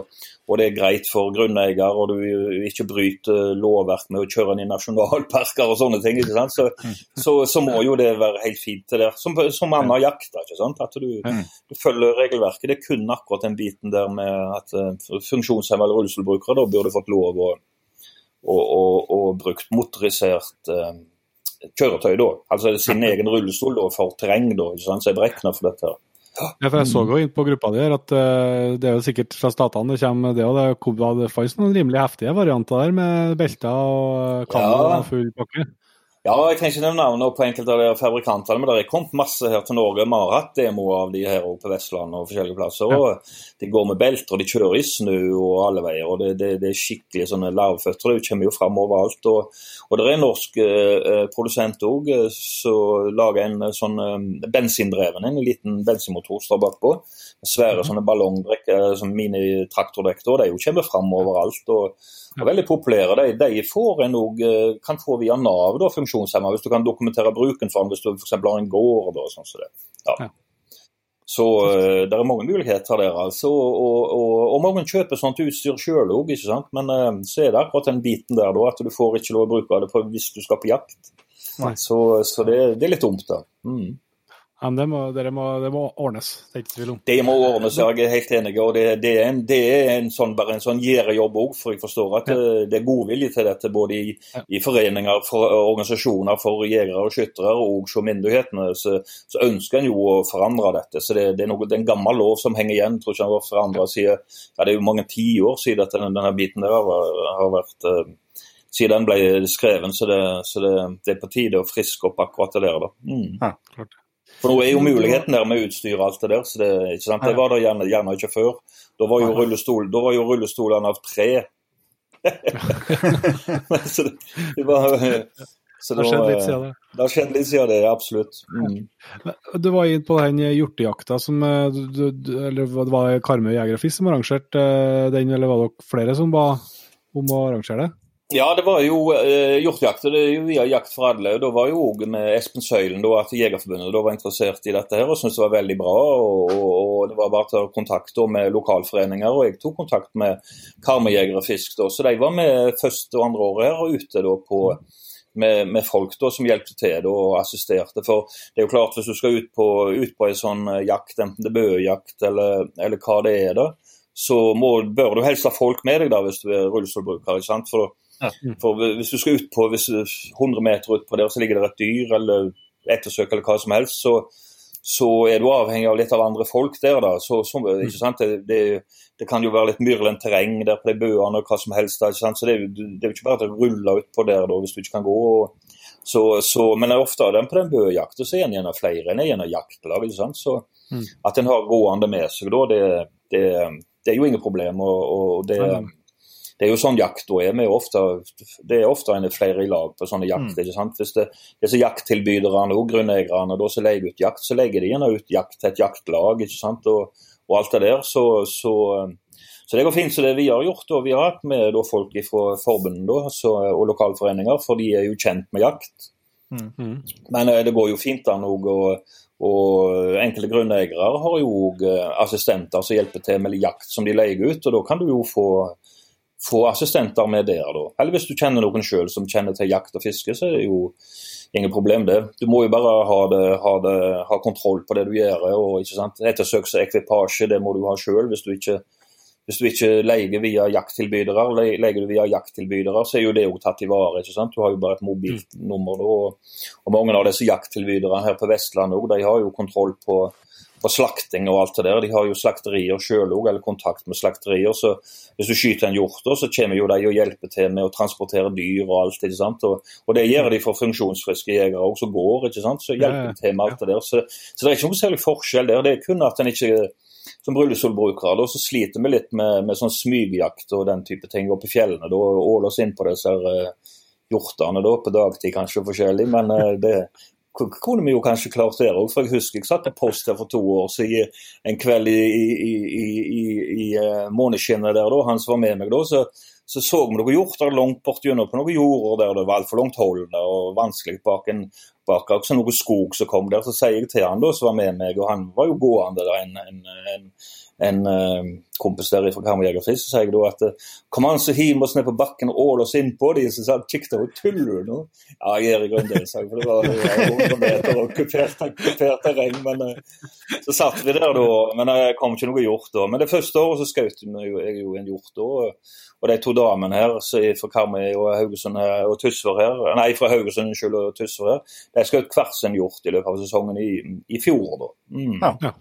og det er greit for grunneier, og du ikke bryter lovverk med å kjøre inn i nasjonalparker og sånne ting, ikke sant? Så, så, så må jo det være helt fint til der. Som, som annen jakt, ikke sant? at du, du, følger regelverket. Det er kun akkurat den biten der med at uh, funksjonshemmede rullestolbrukere da burde fått lov å, å, og, og brukt motorisert eh, kjøretøy, da. Altså sin *laughs* egen rullestol da, for terreng, da, ikke sant? så jeg beregna for dette. her. Ja, for Jeg så jo inn på gruppa di at uh, det er jo sikkert fra statene det kommer det og det. Det fantes noen rimelig heftige varianter der med belter og kamera ja. og full pakke. Ja, jeg kan ikke nevne navnet på enkelte av de fabrikantene, men det er kommet masse her til Norge. Vi har hatt demoer av de her på Vestlandet og forskjellige plasser. og De går med belter, og de kjører i snø og alle veier. og Det, det, det er skikkelig sånne larvføtter. Det kommer jo fram overalt. Og, og det er en norsk eh, produsent òg eh, som lager en eh, sånn eh, bensindreven, en liten bensinmotor står bakpå. Svære mm. sånne ballongdrekker, sånn minitraktordekk. De kommer fram overalt. og og veldig populære. De, de får en òg eh, kan få via Nav, da, funksjonshemma, hvis du kan dokumentere bruken for den, hvis du f.eks. har en gård. og sånn som det. Ja. ja. Så uh, det er mange muligheter der, altså. Og, og, og mange kjøper sånt utstyr sjøl òg, men uh, så er det akkurat den biten der da, at du får ikke lov å bruke det hvis du skal på jakt. Så, så det, det, er litt dumt, da. Mm. Ja, det må, må, det må, ordnes, det er ikke tvil om. Det må ordnes, jeg er helt enig. og Det, det er, en, det er en sånn, bare en sånn gjerdejobb òg, for jeg forstår at ja. det, det, er godvilje til dette både i, ja. i foreninger, for, organisasjoner for jegere og skyttere, og hos myndighetene. Så, så, ønsker en jo å forandre dette. så Det, er noe, en gammel lov som henger igjen. tror ikke jeg for andre siden, ja, Det er jo mange tiår siden at denne, denne biten der har, har vært uh, siden den ble skreven, så, det, så det, det, er på tide å friske opp akkurat det der. da. Mm. Ja, klart. For nå er jo muligheten der med utstyr og alt det der. så Det, ikke sant? det var det gjerne, gjerne ikke før. Da var jo, rullestol, da var jo rullestolene av tre. *laughs* så det, det var så det har skjedd litt siden det. Det har skjedd litt siden det, absolutt. Mm. Du var inne på den hjortejakta som eh, du, Eller det var Karmøy Jeger og Fisk som arrangerte eh, den, eller var det flere som ba om å arrangere det? Ja, det var jo eh, hjortjakt. Det er jo via Jakt for alle. Da var jo òg med Espen Søylen da, at Jegerforbundet da var interessert i dette her og syntes det var veldig bra. Og, og, og Det var bare å ta kontakt da, med lokalforeninger, og jeg tok kontakt med Karmøyjegere Fisk. da, Så de var med første og andre året her og ute da på med, med, folk da, som hjelpte til da, og assisterte. For det er jo klart, hvis du skal ut på, ut på en sånn eh, jakt, enten det er bøjakt eller, eller hva det er, da, så må, bør du helst ha folk med deg da, hvis du er rullestolbruker. ikke sant? For. For Hvis du skal ut på hvis 100 meter utpå der, så ligger det et dyr eller ettersøk eller hva som helst, så, så, er du avhengig av litt av andre folk der. da, så, så mm. ikke sant? Det, det, det, kan jo være litt myrlent terreng der på de bøene og hva som helst. Da, ikke sant? Så det, det er jo ikke bare å rulle utpå der da, hvis du ikke kan gå. Så, så, men ofte den på den bøjakta så er en gjerne flere en jaktlag. ikke sant? Så mm. At en har gående med seg da, det, det, det er jo ingen problem. og, og det, det er jo sånn jakta er. Vi ofte, det er ofte en flere i lag på sånne jakt. Mm. ikke sant? Hvis det, er så jakttilbyderne og grunneierne da som leier ut jakt, så legger de gjerne ut jakt til et jaktlag ikke sant? Og, og alt det der. Så, så, så, det går fint. Så det vi har gjort, og vi har hatt med da, folk fra forbundet og lokalforeninger, for de er jo kjent med jakt. Mm. Men eh, det går jo fint an òg. Og, og enkelte grunneiere har jo òg eh, assistenter som hjelper til med jakt som de leier ut. og Da kan du jo få få assistenter med der, da. Eller hvis du kjenner noen sjøl som kjenner til jakt og fiske, så er det jo ingen problem det. Du må jo bare ha, det, ha, det, ha kontroll på det du gjør. og ikke sant? Ettersøks- ekvipasje det må du ha sjøl. Hvis, hvis, du ikke leier via jakttilbydere, leier du via jakttilbydere, så er jo det òg tatt i vare. ikke sant? Du har jo bare et mobilt nummer. da, og, og Mange av disse jakttilbyderne her på Vestlandet òg, de har jo kontroll på på slakting og alt det der. De har jo slakterier sjøl òg, eller kontakt med slakterier. Så hvis du skyter en hjort, så kommer jo de og hjelper til med å transportere dyr og alt. ikke sant? Og, og det gjør de for funksjonsfriske jegere òg som går, ikke sant. Så hjelper de til med alt det der. Så, så det er ikke noe særlig forskjell der. Det er kun at en ikke som rullestolbrukere så sliter vi litt med, med sånn smygjakt og den type ting oppe i fjellene. da, Åle oss inn på disse uh, hjortene da, på dagtid kanskje forskjellig, men uh, det kunne vi jo kanskje klart det òg. For jeg husker jeg satt på post her for to år siden en kveld i, i, i, i, uh, måneskinnet der, da, han som var med meg da. så så så vi noen hjorter langt borti gjennom på noen jorder der det var altfor langt holdende, og vanskelig bak en bak også noe skog som kom der. Så sier jeg til han da, som var med meg, og han var jo gående der, en, en, en en uh, kompis der fra Karmøy Jegerfris, så sier jeg da at uh, kom an, så hiv oss ned på bakken og ål oss inn på dem. Så sa han deg, tuller du nå? Ja, jeg gjør i grunnen det, sa jeg, for det var 100 meter og kupert, kupert terreng. Men uh, så satt vi der da, men det kom ikke noe hjort da. Men det første året så skjøt jeg jo en hjort da. Og de to damene her fra Karmøy og Haugesund her, og Tysvær her, nei fra Haugesund unnskyld, og Tysvær her, de skjøt hver sin hjort i løpet av sesongen i, i fjor. da. Mm. Ja, ja.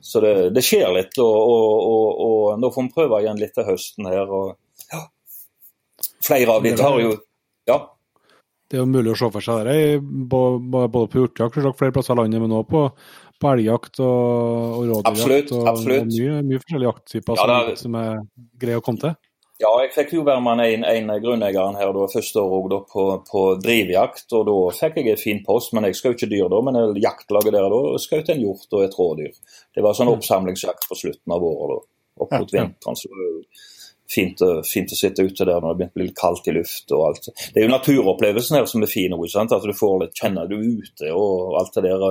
Så det, det, skjer litt, og, og, og, og, nå får vi prøve igjen litt til høsten her. og ja. Flere av de tar jo Ja. Det er jo mulig å se for seg det både på hjortejakt flere plasser i landet, men òg på, på elgjakt og, og rådyrjakt. Og, og, mye, mye forskjellige jakttyper ja, som, som er greie å komme til. Ja, jeg fikk jo være med en, en grunneieren her da, første år på, på drivjakt. og Da fikk jeg en fin post, men jeg skjøt ikke dyr da. Men jaktlaget der da skjøt en hjort og et rådyr. Det var sånn oppsamlingsjakt på slutten av året. da, Opp mot vinteren. så fint, fint, å sitte ute der når det begynner å bli litt kaldt i luft og alt. Det er jo naturopplevelsen her som er fin òg. At du får litt kjenne du ute og alt det der.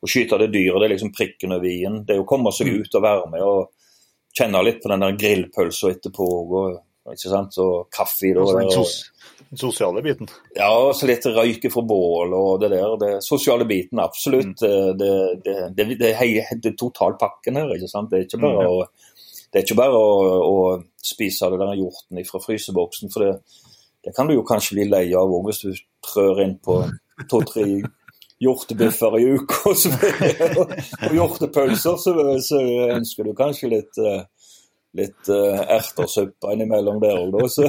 Å skyte det dyret, det er liksom prikken over i-en. Det er å komme seg mm. ut og være med og kjenne litt på den der grillpølsa etterpå. og ikke sant? Og kaffe. Da, altså den, sos den sosiale biten? Ja, og så litt røyke fra bål og det der. Det sosiale biten, absolutt. Mm. Det, det, det, det, er totalpakken her. ikke sant? Det er ikke bare, mm, ja. Det er ikke bare å, å, spise det denne hjorten fra fryseboksen. for det, det kan du jo kanskje bli lei av òg hvis du trør inn på to-tre hjortebiffer i uka og, og hjortepølser, så, så, ønsker du kanskje litt uh, litt uh, ertersuppe innimellom der òg, da. Så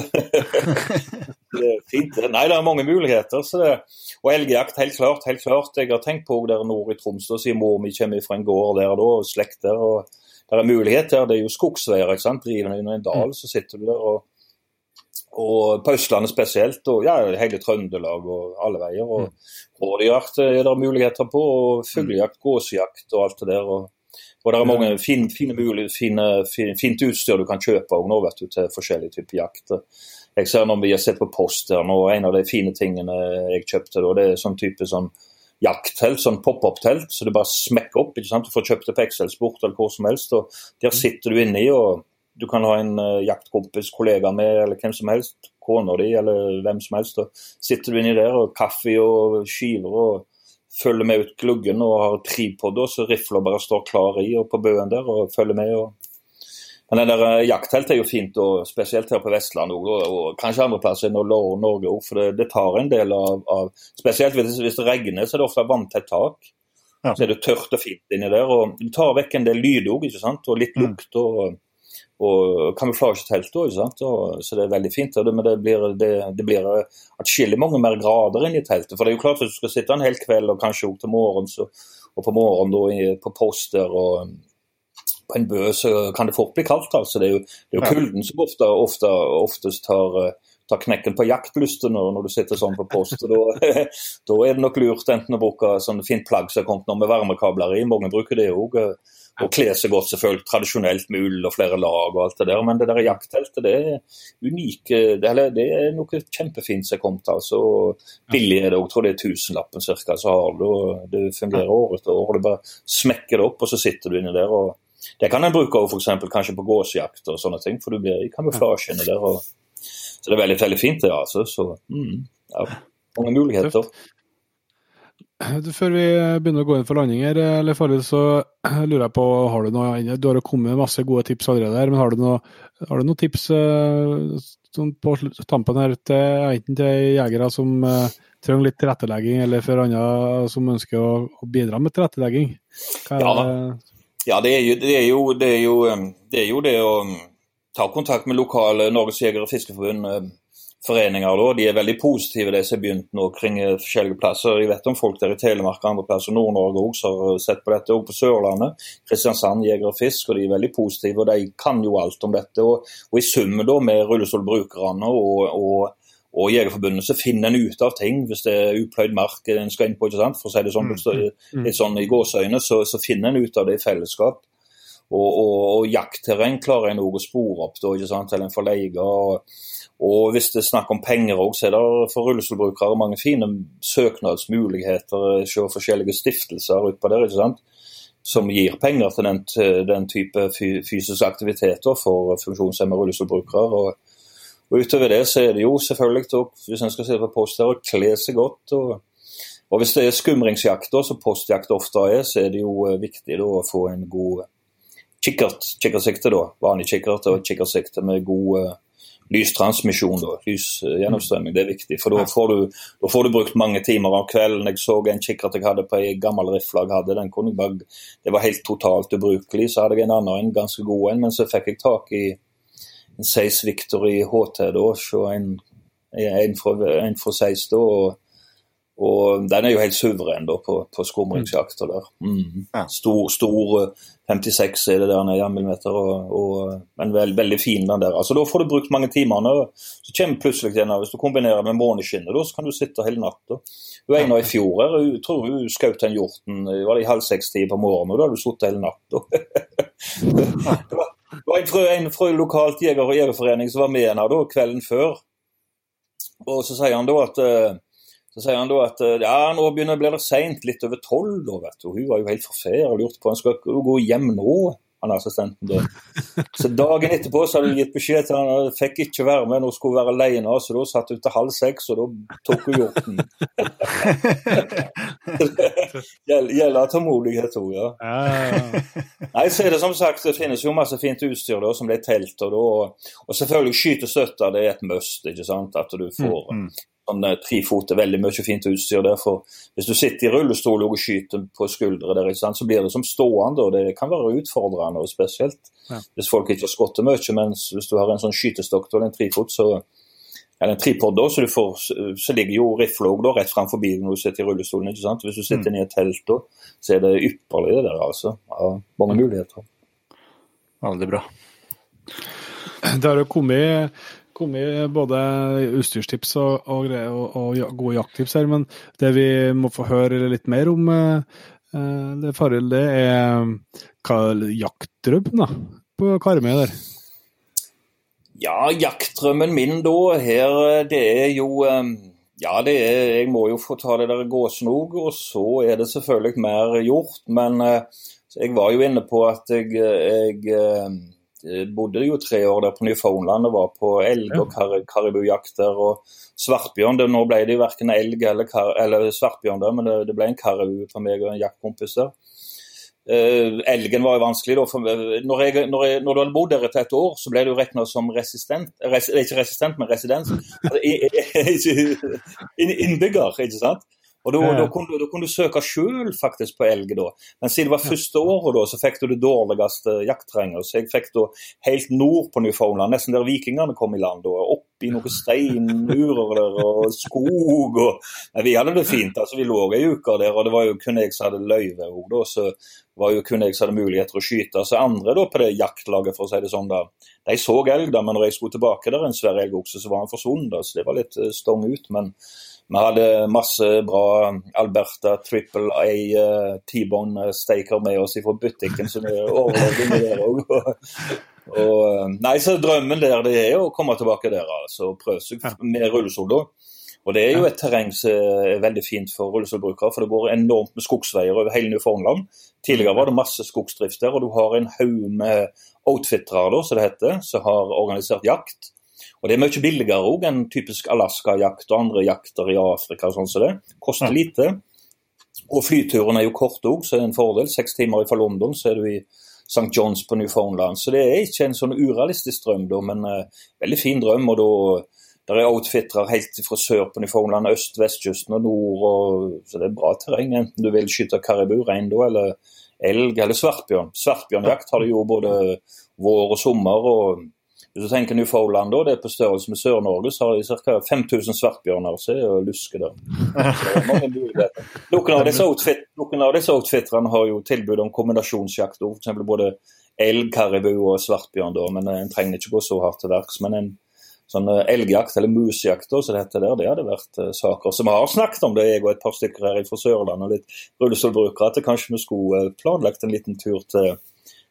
*laughs* det er fint. Nei, det er mange muligheter. så det og elgjakt, helt klart. helt klart. Jeg har tenkt på der nord i Troms, da, siden mor mi kommer fra en gård der da, og slekt der. og er mulighet der. Det er jo skogsveier. ikke sant? Driver du under en dal, så sitter du der. og og på Østlandet spesielt, og ja, hele Trøndelag og alle veier. og Rådyrjakt er det muligheter på, og fuglejakt, gåsejakt og alt det der. og og det er mange fine, mulig, fine, fin, fint utstyr du kan kjøpe nå, vet du, til forskjellige typer jakt. Jeg ser når vi har sett på post her nå, en av de fine tingene jeg kjøpte, da, det er sånn type sånn jakttelt, sånn pop-opp-telt, så det bare smekker opp. ikke sant? Du får kjøpt det på Excel Sport eller hvor som helst. og Der sitter du inni, og du kan ha en uh, jaktkompis, kollega med, eller hvem som helst. Kona di, eller hvem som helst. og Sitter du inni der, og kaffe og skiver. og følger med ut gluggen og har tripod, så rifla bare står klar i og på bøen der og følger med. og men den der eh, Jaktteltet er jo fint, og spesielt her på Vestlandet og, og kanskje andre plasser i Norge òg. For det, det, tar en del av, av Spesielt hvis, hvis, det regner, så er det ofte vanntett tak. Ja. Så er det tørt og fint inni der. og Du tar vekk en del lyd òg, og litt mm. lukt. og og kamuflasjetelt òg, så det er veldig fint. Det, men det blir, det, det blir atskillig mange mer grader inni teltet. For det er jo klart at du skal sitte en hel kveld og kanskje òg til morgen, så, og på morgenen da, på post der og på en bø, så kan det fort bli kaldt. altså. Det er jo, det er jo kulden som ofte, ofte, oftest tar, tar knekken på jaktlysten når, når, du sitter sånn på post. da, *laughs* da, er det nok lurt enten å bruke sånn fint plagg som har kommet nå med varmekabler i. Mange bruker det òg. Og kle seg godt, selvfølgelig. Tradisjonelt med ull og flere lag og alt det der. Men det der jaktteltet, det er unike det, det er noe kjempefint som er kommet. altså. Billig er det òg. Tror det er tusenlappen ca. så har du. Det fungerer året etter år. Du bare smekker det opp, og så sitter du inni der. og Det kan en bruke for eksempel, kanskje på gåsejakt og sånne ting, for du blir i kamuflasjen. der. Og, så det er veldig, veldig fint, det. altså. Så, mm, ja, mange muligheter. Før vi begynner å gå inn for landing her, eller farlig, så lurer jeg på, har du noe Du har jo kommet med masse gode tips allerede her, men har du noen noe tips eh, sånn på tampen her til enten til jegere som uh, trenger litt tilrettelegging, eller for andre som ønsker å, å bidra med tilrettelegging? Ja, Ja, det er jo det, er jo, det, er jo, det, er jo det å ta kontakt med lokale Norges Jeger- og Fiskerforbund foreninger. Da. De er veldig positive, de som har begynt nå kring forskjellige plasser. Jeg vet om folk der i Telemark og andre plasser, Nord-Norge også har sett på dette. Og på Sørlandet, Kristiansand Jeger og Fisk, og de er veldig positive. og De kan jo alt om dette. Og, og i sum med rullestolbrukerne og, og og Jegerforbundet så finner en ut av ting hvis det er upløyd mark en skal inn på. ikke sant? For å si det sånn, mm, mm. litt sånn i gåseøyne, så, så finner en ut av det i fellesskap. Og, og, og jaktterreng klarer en òg å spore opp, da, ikke sant? eller en får leie. Og, og hvis det er snakk om penger òg, så er det for rullestolbrukere mange fine søknadsmuligheter se forskjellige stiftelser utpå der, ikke sant? som gir penger til den, den type fysisk aktiviteter for funksjonshemmede rullestolbrukere. Og, og, utover det så er det jo selvfølgelig hvis en skal se på post her, å kle seg godt. Og, og hvis det er skumringsjakter, som postjakt ofte er, så er det jo eh, viktig da, å få en god kikkert, kikkertsikte, da. Vanlig kikkert og kikkertsikte med god lystransmisjon, da, lysgjennomstrømming. Det er viktig. For da får, du, da får, du, brukt mange timer av kvelden. Jeg så en kikkert jeg hadde på ei gammel rifle jeg hadde. den kunne jeg bare, Det var helt totalt ubrukelig. Så hadde jeg en annen, en ganske god en, men så fikk jeg tak i en Seis Victory HT, da, så en, en fra, en fra Seis da. og og den er jo helt suveren da på, på skumringsjakter der. Mm. Stor, stor 56 er det der nede, millimeter, og, og, men veld, veldig fin den der. Altså Da får du brukt mange timer. Så kommer plutselig denne, Hvis du kombinerer med måneskinnet, så kan du sitte hele natta. Hun ene i fjor her, jeg tror hun skjøt en hjorten var det i halv seks-tid på morgenen, og da hadde du sittet hele natta. *laughs* det var, det var en fra, en fra lokalt jeger- og jegerforening som var med henne da, kvelden før. Og så sier han da at uh, så sier han da at eh, ja, nå begynner det seint, litt over tolv. Hun var jo helt forferdelig lurte på om hun skulle gå hjem nå, han assistenten. da. Så dagen etterpå så hadde hun gitt beskjed til han at han fikk ikke være med, nå skulle hun være alene. Så da satt hun til halv seks, og da tok hun hjorten. *laughs* Gjelder tålmodighet òg, ja. Nei, så er det som sagt, det finnes jo masse fint utstyr da, som det er telt. Og, da, og selvfølgelig skytestøtter, det er et must. ikke sant, at du får mm, mm sånn tre fot er veldig mye fint utstyr. derfor Hvis du sitter i rullestol og skyter på skuldre, der, så blir det som stående. og Det kan være utfordrende, og spesielt ja. hvis folk ikke har skottet mye. Mens hvis du har en sånn skytestokk eller en trifot, så eller en tripod, da, så, får, så ligger jo rifla rett framfor bilen når du sitter i rullestolen. ikke sant? Hvis du sitter mm. i et telt, da, så er det ypperlig det der. altså. Ja, mange muligheter. Veldig bra. Det har jo kommet kommet både utstyrstips og, og, og, og, gode jakttips her, men det vi må få høre litt mer om, eh, eh, det Faril, det er hva, jaktdrømmen da, på Karmøy der? Ja, jaktdrømmen min da her, det er jo eh, ja, det er, jeg må jo få ta det der gåsnog, og så er det selvfølgelig mer gjort. Men jeg var jo inne på at jeg, jeg Eh, bodde jo tre år der på Newfoundland og var på elg- og kar karibujakter og svartbjørn. Det, nå ble det jo verken elg eller, eller svartbjørn der, men det, det, ble en karibu for meg og en jaktkompis der. Uh, elgen var jo vanskelig. Da, for, når, jeg, når, jeg, når, du hadde bodd der etter et år, så ble du regna som resistent. Res, ikke resistent, men residens. Altså, innbygger, ikke sant. Og da, ja, ja. da, kunne, da, kunne, du søke sjøl faktisk på elg, da. Men siden det var første året, da, så fikk du det dårligste jaktterrenget. Så jeg fikk da helt nord på Newfoundland, nesten der vikingene kom i land. da, Opp i noen steinmurer *laughs* der og skog og Men Vi hadde det fint. altså Vi lå ei uke der, og det var jo kun jeg som hadde løyve òg, da. Så var jo kun jeg som hadde muligheter å skyte. Så andre da på det jaktlaget, for å si det sånn, da, de så elg, da, men når jeg skulle tilbake der, en svær elgokse, så var han forsvunnet. Så det var litt uh, stong ut. men vi hadde masse bra Alberta Triple A uh, T-bone steaker med oss fra butikken, så vi overlevde med der òg. Nei, så drømmen der det er å komme tilbake der altså, prøve seg med rullestol. da. Og Det er jo et terreng som er veldig fint for rullestolbrukere, for det går enormt med skogsveier over hele Newfoundland. Tidligere var det masse skogsdrift der, og du har en haug med outfittere, som det heter, som har organisert jakt. Og Det er mye billigere òg enn typisk Alaska-jakt og andre jakter i Afrika. og sånn som det. Koster ja. lite. Og flyturen er jo kort òg, så det er en fordel. Seks timer fra London, så er du i St. Johns på Newfoundland. Så det er ikke en sånn urealistisk drøm, da, men uh, veldig fin drøm. og da der er outfittere helt fra sør på Newfoundland, øst, vestkysten og nord. Og, så det er bra terreng, enten du vil skyte karibu, rein da, eller elg eller svartbjørn. Svartbjørnjakt har de jo både vår og sommer. og hvis du tenker Newfoundland, da, det er på størrelse med Sør-Norge, så har de ca. 5000 svartbjørner er. Så det er luske muligheter. Noen av disse outfit, outfitterne har jo tilbud om kombinasjonsjakt, f.eks. både elg, karibu og svartbjørn, da, men en trenger ikke gå så hardt til verks. Men en sånn eh, elgjakt, eller musjakt, da, som det heter der, det hadde vært uh, saker som har snakket om det, jeg og et par stykker her fra Sørlandet og litt rullestolbrukere, at kanskje vi skulle planlagt en liten tur til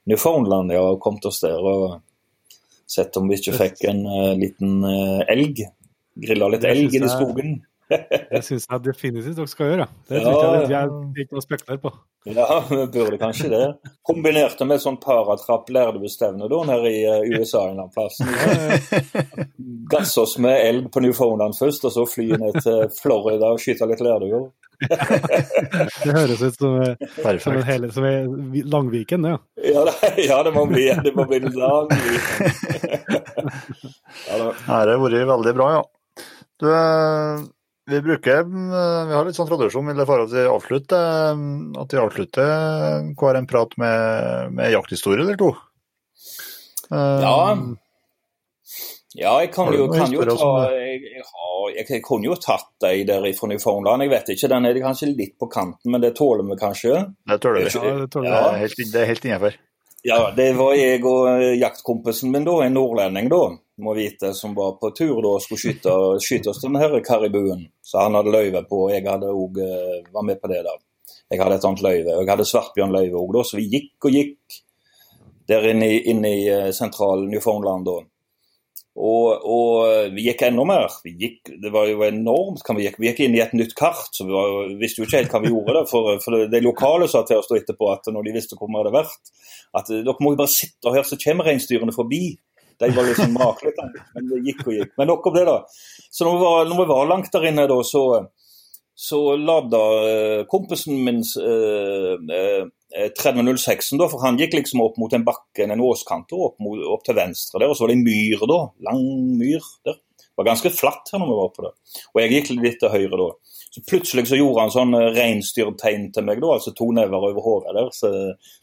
Newfoundland ja, og kommet oss der. og Sett om vi ikke fikk en uh, liten elg. Grilla litt elg i skogen. Det *laughs* syns jeg definitivt dere skal gjøre. Det ja, jeg det er ikke noe å på. Ja, vi burde kanskje det. Kombinert med sånn paratrapp lærdebestevne da, nede i uh, USA en eller annen plass. Gasse oss med elg på Newfoundland først, og så fly ned til Florida og skyte litt lærduer. *laughs* det høres ut som, som, en hele, som en Langviken, ja. Ja ja, det må bli det må bli Langviken. ja, det har vært veldig bra, ja. Du, eh, vi bruker, eh, vi har litt sånn tradisjon i forhold til å avslutte, eh, at vi avslutter hver en prat med, med jakthistorie eller to. Ja. Ja, jeg kan jo, kan jo ta jeg, jeg, jeg, jeg, kunne jo tatt deg der fra Newfoundland. Jeg vet ikke, den er kanskje litt på kanten, men det tåler vi kanskje? Det tåler vi. Ja, det, tåler ja. det, er helt, det er helt innenfor. Ja, det var jeg og jaktkompisen min, da, en nordlending, da må vite, som var på tur da og skulle skyte, skyte oss denne karibuen. Så han hadde løyve på, og jeg hadde òg eh, var med på det. da. Jeg hadde et annet løyve. Og jeg hadde svartbjørnløyve òg, så vi gikk og gikk der inne i, inne i eh, sentral Newfoundland da. Og, og, vi gikk enda mer. Vi gikk, det var jo enormt vi gikk. Vi gikk inn i et nytt kart, så vi var, visste jo ikke helt hva vi gjorde. det, For, for de lokale sa til oss etterpå at når de visste hvor vi hadde vært, at dere må jo bare sitte her, så kommer reinsdyrene forbi. De var liksom makelig, men det gikk og gikk. Men nok om det, da. Så når vi var, når vi var langt der inne, da, så, så lada uh, kompisen min uh, 3006-en, da, for han gikk liksom opp mot en bakke, en åskant, opp, mot, opp til venstre der. Og så var det en myr da, lang myr der. Det var ganske flatt her når vi var på det. Og jeg gikk litt til høyre da. Så plutselig så gjorde han sånn eh, reinsdyrtegn til meg, da, altså to never over hodet der, så,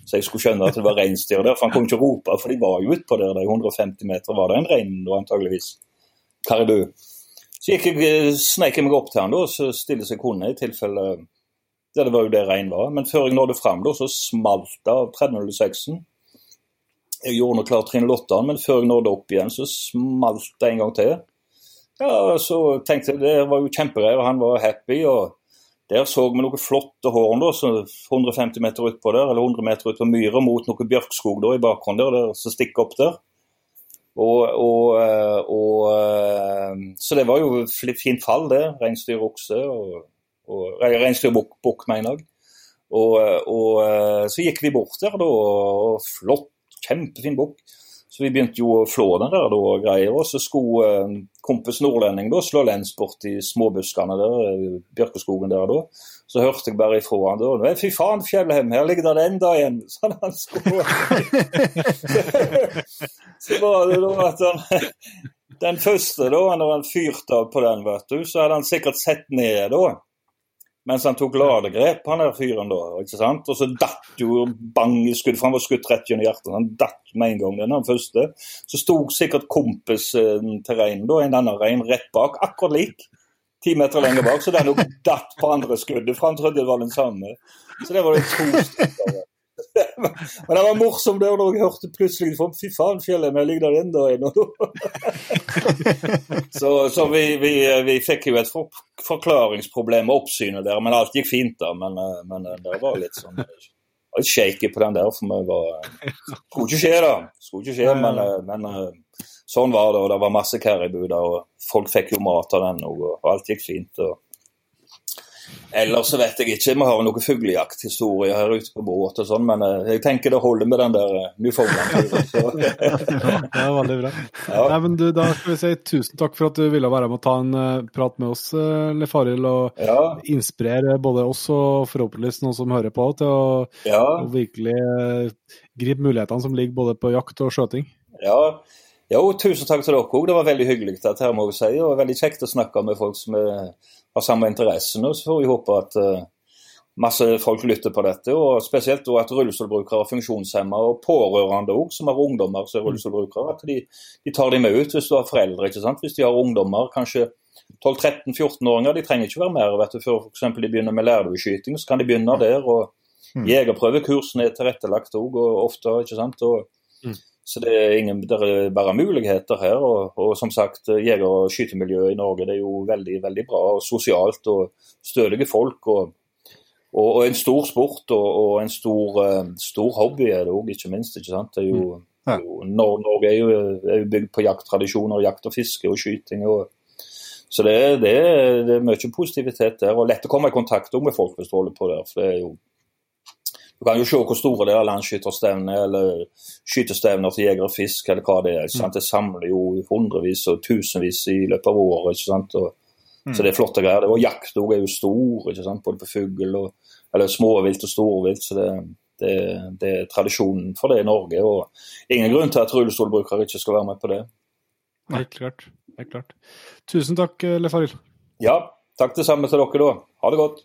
så, jeg skulle skjønne at det var reinsdyr der. For han kom ikke rope, for de var jo utpå der, de 150 meter var det en rein da antageligvis. Karibu. Så gikk jeg, eh, sneik jeg meg opp til han da, og så stille seg kunne, i tilfelle ja, det var jo det rein var. Men før jeg nådde fram, da, så smalt det av 3006-en. Jeg gjorde nå klart trinn 8, men før jeg nådde opp igjen, så smalt det en gang til. Ja, så tenkte jeg det var jo kjempegreier, han var happy. og Der så vi noen flotte horn da, 150 meter utpå der, eller 100 meter ut på myra mot noe bjørkskog da, i bakgrunnen der, der som stikker opp der. Og, og, eh, og, eh, så det var jo fint fall, det. Reinsdyr, okse og, og reinsdyrbukk, mener jeg. Og, og, så gikk vi bort der, da, og flott, kjempefin bukk. Så vi begynte jo å flå den der og greier. Og så skulle eh, kompis nordlending da slå lens bort i småbuskene der, i bjørkeskogen der da. Så hørte jeg bare ifra han da. Fy faen, Fjellheim, her ligger det enda en! Så *laughs* han skulle *laughs* Så var det da at han Den første, da, når han fyrte av på den, vet du, så hadde han sikkert sett ned da mens han tok ladegrep, han der fyren da. ikke sant? Og så datt jo bang i skudd, for han var skutt rett gjennom hjertet. Han datt med en gang, den han første. Så sto sikkert kompisen til reinen, da, en annen rein, rett bak, akkurat lik. Ti meter lenger bak, så den datt på andre skuddet, for han trodde det var den samme. Så det var det to stykker. *laughs* Men det var morsomt det når jeg hørte plutselig fra Fy faen, fjellet, vi ligger der ennå en. *laughs* så så vi, vi, vi, fikk jo et forklaringsproblem med oppsynet der, men alt gikk fint da. Men, eh, men eh, det var litt sånn var litt shaky på den der, for vi var Skulle ikke skje, da. Skulle ikke skje, men, eh, men sånn var det. Og det var masse karibu der, og folk fikk jo mat av den, og alt gikk fint. og Ellers så vet jeg ikke. Vi har noe fuglejakthistorie her ute på båt og sånn, men eh, jeg tenker det holder med den der uh, Newfoundland. *laughs* det er veldig bra. Ja. Nei, men du, da skal vi si tusen takk for at du ville være med å ta en uh, prat med oss, uh, Le og ja. inspirere både oss og forhåpentligvis noen som hører på, til å, ja. å virkelig gripe mulighetene som ligger både på jakt og skjøting. Ja, jo, tusen takk til dere òg. Det var veldig hyggelig dette her, må vi si. Og veldig kjekt å snakke med folk som er har samme interessen. Og så får vi håpe at uh, masse folk lytter på dette. og Spesielt at rullestolbrukere, funksjonshemmede og pårørende også, som har ungdommer som er rullestolbrukere. At de, de, tar dem med ut hvis du har foreldre. ikke sant? Hvis de har ungdommer, kanskje 12-13-14-åringer, de trenger ikke være mer vet du, før f.eks. de begynner med lærdueskyting, Så kan de begynne der. og mm. Jegerprøvekursene er tilrettelagt òg, og ofte. ikke sant? Og, mm. Så det er, ingen, det er bare muligheter her. Og, og som sagt, jeger- og skytemiljøet i Norge det er jo veldig veldig bra og sosialt og stødige folk. og og, og, en stor sport og, og en stor, uh, stor, hobby er det òg, ikke minst. ikke sant? Det er jo, mm. ja. jo, Norge er jo, er jo, bygd på jakttradisjoner, jakt og fiske og skyting. Og, så det, det, det, er mye positivitet der, og lett å komme i kontakt med folk hvis du holder på der. for det er jo du kan jo se hvor store det er landskytterstevner eller skytestevner til jeger og fisk, eller hva det er. ikke sant? Det samler jo hundrevis og tusenvis i løpet av året. ikke sant? Og, Mm. Så det er flotte greier. Og jakt er jo stor, ikke sant? både på fugl og eller småvilt og storvilt. så det, det, det, er tradisjonen for det i Norge. og Ingen grunn til at rullestolbrukere ikke skal være med på det. Helt klart. Helt klart. Tusen takk, Lefaril. Ja, takk det samme til dere da. Ha det godt.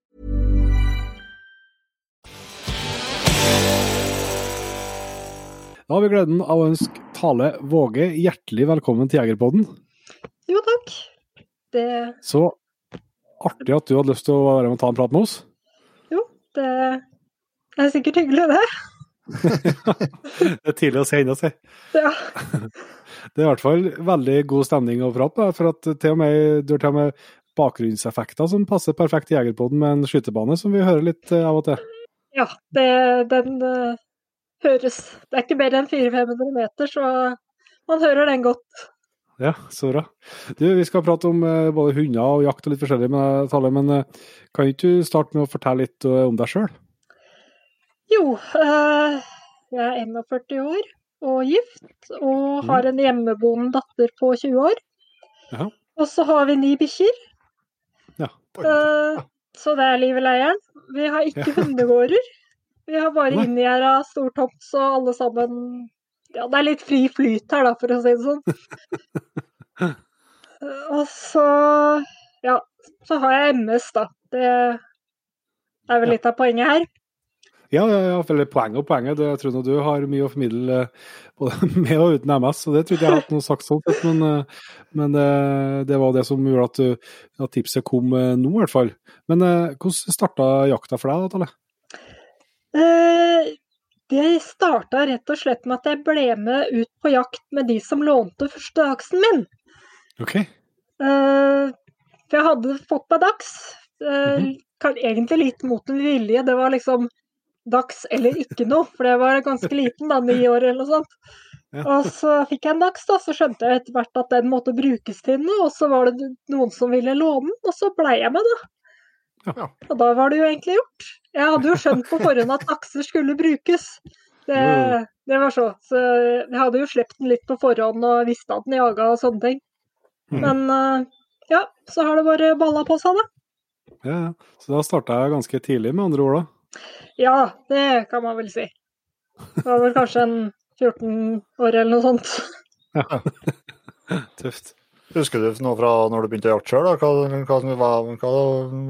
Da har vi gleden av å ønske Tale Våge hjertelig velkommen til Jegerpodden. Jo, takk. Det Så artig at du hadde lyst til å være med og ta en prat med oss. Jo, det er sikkert hyggelig, det. *laughs* det er tidlig å si ennå, si. Ja. *laughs* Det er i hvert fall veldig god stemning å prate med, for at til og med, du har til og med bakgrunnseffekter som passer perfekt i Jegerpodden med en skytebane, som vi hører litt eh, av og til. Ja, det, den uh, høres Det er ikke mer enn 400-500 meter, så man hører den godt. Ja, så bra. Du, vi skal prate om uh, både hunder og jakt og litt forskjellig, med Tale, men uh, kan ikke du starte med å fortelle litt uh, om deg sjøl? Jo, jeg er 41 år og gift, og mm. har en hjemmeboende datter på 20 år. Ja. Og så har vi ni bikkjer. Ja. så det er livet leieren. Vi har ikke ja. *laughs* hundegårder. Vi har bare inngjerda stor tomt, så alle sammen Ja, det er litt fri flyt her, da, for å si det sånn. *laughs* Og så Ja, så har jeg MS, da. Det er vel litt av poenget her. Ja, ja, ja, eller poenget og poenget. Det, jeg tror du har mye å formidle både *laughs* med og uten MS, og det trodde jeg hadde noe sagt sånn sett, men, eh, men det, eh, det, var det som gjorde at, at tipset kom eh, nå, i hvert fall. Men hvordan starta jakta for deg, da, Talle? Eh, det starta rett og slett med at jeg ble med ut på jakt med de som lånte første dagsen min. Ok. Eh, for jeg hadde fått meg dags. Mm -hmm. Egentlig litt mot en vilje. Det var liksom dags eller ikke noe, for jeg var ganske liten, da, ni år eller noe sånt. Ja. Og så fikk jeg en dags, da, så skjønte jeg etter hvert at den måtte brukes til noe. Og så var det noen som ville låne den, og så blei jeg med, da. Ja. Og da var det jo egentlig gjort. Jeg hadde jo skjønt på forhånd at akser skulle brukes. Det, det, var så. Så jeg hadde jo sluppet den litt på forhånd og visste at den jaga og sånne ting. Mm. Men eh, ja, så har det bare balla på seg, det. Ja, Så da starta jeg ganske tidlig, med andre ord, da? Ja, det kan man vel si. Det var vel kanskje en 14 år eller noe sånt. Ja, *laughs* tøft. Husker du noe fra når du begynte å jakte sjøl? Hva, hva, hva, hva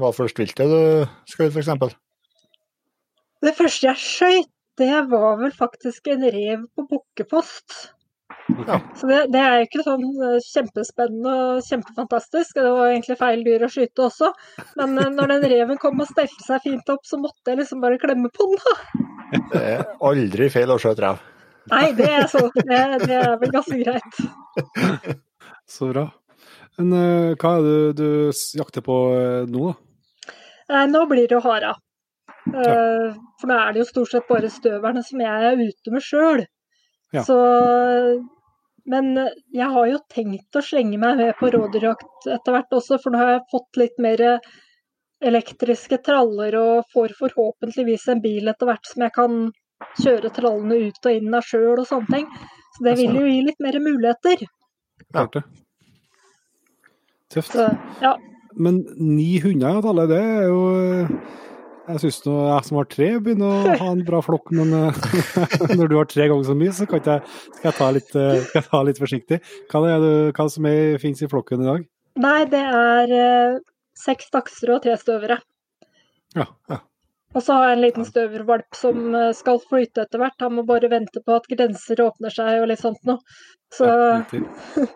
var første viltet du skjøt, f.eks.? Det første jeg skøyt, det var vel faktisk en rev på bukkepost. Så det, det er jo ikke sånn eh, kjempespennende og kjempefantastisk. Det var egentlig feil dyr å skyte også. Men eh, når den reven kom og stelte seg fint opp, så måtte jeg liksom bare klemme på den. da. Det er aldri feil å skjøte rev. Nei, det er så. Det, det er vel ganske greit. *laughs* Så bra. Men eh, hva er det du jakter på nå, da? Eh, Nå blir det hara. Eh, For nå er det jo stort sett bare støverne som jeg er ute med sjøl. Ja. Så Men jeg har jo tenkt å slenge meg med på rådyrjakt etter hvert også, for nå har jeg fått litt mer elektriske traller og får forhåpentligvis en bil etter hvert som jeg kan kjøre trallene ut og inn av sjøl og sånne ting. Så det vil jo gi litt mer muligheter. Klart det. Tøft. Så ja. Men ni hunder i tallet, det er jo Jeg syns nå jeg som har tre, begynner å ha en bra flokk, men eh, *laughs* når du har tre ganger så mye, så jeg, skal jeg ta litt, eh, jeg ta litt forsiktig. Hva er det hva som er, finnes i flokken i dag? Nei, det er eh, seks dachser og tre støvere. Ja, ja. Og så har jeg en liten støvervalp som eh, skal flyte etter hvert. Han må bare vente på at grenser åpner seg og litt sånt noe. Så ja. *laughs*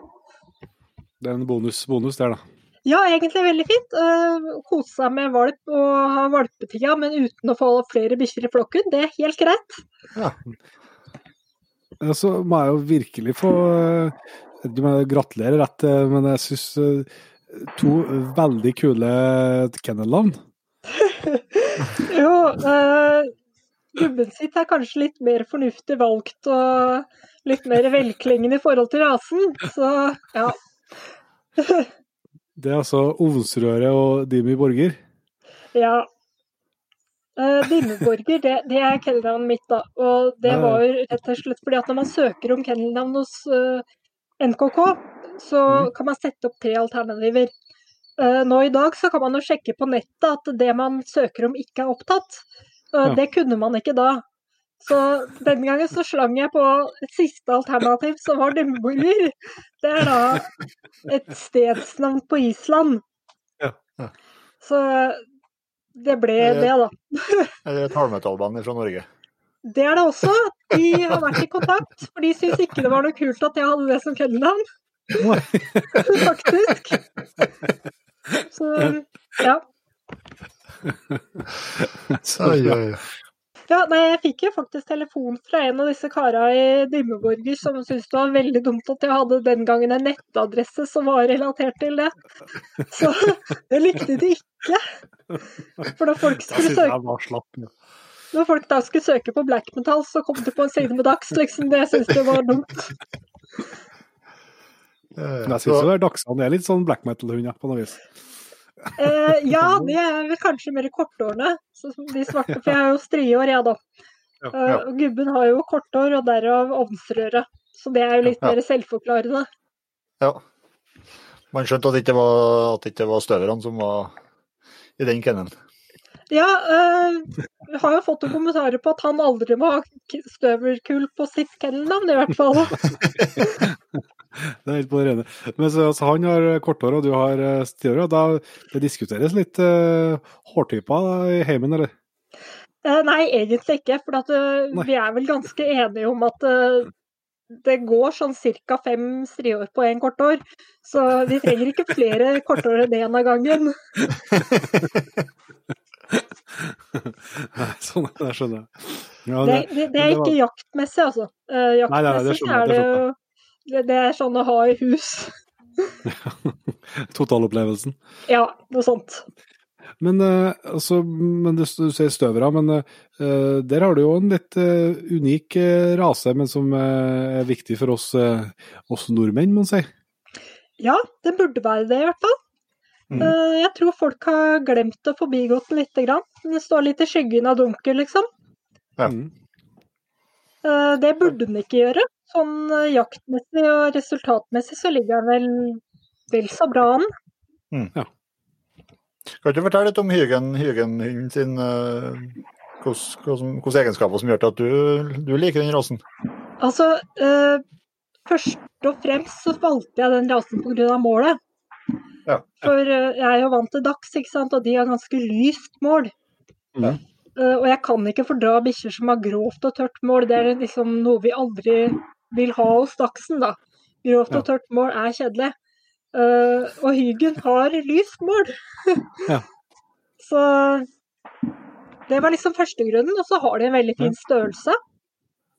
Det er en bonus, bonus der, da. Ja, egentlig veldig fint. Uh, Kose seg med valp og ha valpetida, men uten å få flere bikkjer i flokken. Det er helt greit. Ja, Så må jeg jo virkelig få eh, gratulere rett, eh, men jeg syns to veldig kule kennelnavn. *laughs* Jo, uh, gubben sitt er kanskje litt mer fornuftig valgt og litt mer velklingende i forhold til rasen. Så ja. *laughs* Det er altså Ovnsrøret og Dimi Borger. Ja. Uh, Dimmeborger, det, det er kennelnavnet mitt, da. Og det var jo rett og slett fordi at når man søker om kennelnavn hos uh, NKK, så mm. kan man sette opp tre alternativer. Uh, nå i dag så kan man jo sjekke på nettet at det man søker om ikke er opptatt. Eh, Ja. Det kunne man ikke da. Så den gangen så slang jeg på et siste alternativ, som var Dimmeborger. Det er da et stedsnavn på Island. Ja, ja. Så det ble er det, da. Eller et halvmetallband fra Norge. Det er det også. De har vært i kontakt, for de syntes ikke det var noe kult at jeg hadde det som kennelnavn, Nei. faktisk. Så ja. Så ja, bra. Ja. Nei, jeg fikk jo faktisk telefon fra en av disse kara i Dimmeborger som syntes det var veldig dumt at jeg hadde den gangen en nettadresse som var relatert til det. Så det likte de ikke. For da folk skulle søke jeg. Når folk da skulle søke på black metal, så kom de på en side med Dags, liksom. Det syntes de var dumt. Men jeg syns jo det Dagsand er litt sånn black metal-hund, på noe vis. Eh, ja, de er vel kanskje mer korthårene, de svarte. For jeg har jo striehår, jeg, da. Ja, Eh, ja. og gubben har jo korthår, og derav ovnsrøre. Så det er jo litt mer selvforklarende. Ja. Man skjønte at det ikke var, at det ikke var støverne som var i den kennelen. Ja, øh, jeg har jo fått noen kommentarer på at han aldri må ha støverkull støvelkull på sitt kennelnavn, i hvert fall. *laughs* Det er helt på det rene. Men så, altså, han har korthår, og du har uh, og Da det diskuteres litt uh, hårtyper i heimen, eller? Uh, nei, egentlig ikke. For at, uh, vi er vel ganske enige om at uh, det går sånn ca. fem strihår på én korthår. Så vi trenger ikke flere korthår enn én av gangen. *laughs* Nei, sånn, det skjønner jeg. Ja, Det, det, det er det var- ikke jaktmessig, altså. jaktmessig Nei, nei, det skjønner er det jo det, det er sånn å ha i hus. *laughs* Totalopplevelsen. Ja, noe sånt. Men, eh, altså, men du, du sier støvra, men uh, der har du jo en litt uh, unik uh, rase, men som er viktig for oss, oss nordmenn, må man si. Ja, det burde være det, i hvert fall. Mm. Eh, jeg tror folk har glemt å forbigått den lite grann. Den står litt i skyggen av dunker, liksom. Ja. Mm. Eh, det burde den ikke gjøre. Sånn eh, jaktmessig og resultatmessig så ligger han vel vel så bra an. Ja. Kan du fortelle litt om hygen, hygen sin uh, hvilke egenskaper som gjør at du, du liker den rasen? Altså, eh, først og fremst så valgte jeg den rasen pga. målet. Ja. For eh, jeg er jo vant til dags, ikke sant, og de har ganske lyst mål. Mm. Eh, og jeg kan ikke fordra bikkjer som har grovt og tørt mål. Det er liksom noe vi aldri vil ha hos Dagsen, da. Grovt og tørt mål er kjedelig. Uh, og Hyggen har lyst mål. Ja. *laughs* Så det var liksom førstegrunnen. Og så har de en veldig fin størrelse.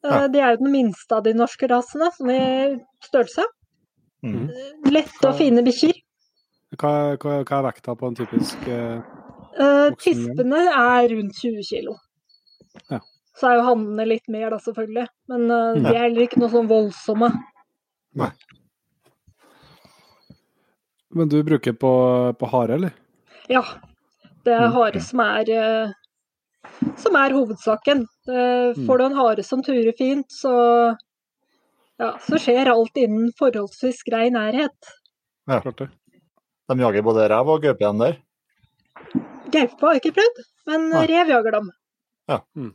Uh, Ja. De er jo den minste av de norske rasene, sånn i størrelse. Mm. Lette og fine bikkjer. Hva, hva, hva er vekta på en typisk eh, Uh, tispene er rundt 20 kilo. Ja. Så er jo hannene litt mer, da, selvfølgelig. Men uh, de er heller ikke noe sånn voldsomme. Nei. Men du bruker på, på hare, eller? Ja. Det er Mm. hare som er uh, som er hovedsaken. Uh, får du en hare som turer fint, så ja, så skjer alt innen forholdsvis grei nærhet. Ja, Klart det. De jager både rev og gaupe igjen der. Gaupe har jeg ikke prøvd, men Nei. rev jager dem. Ja. Mm.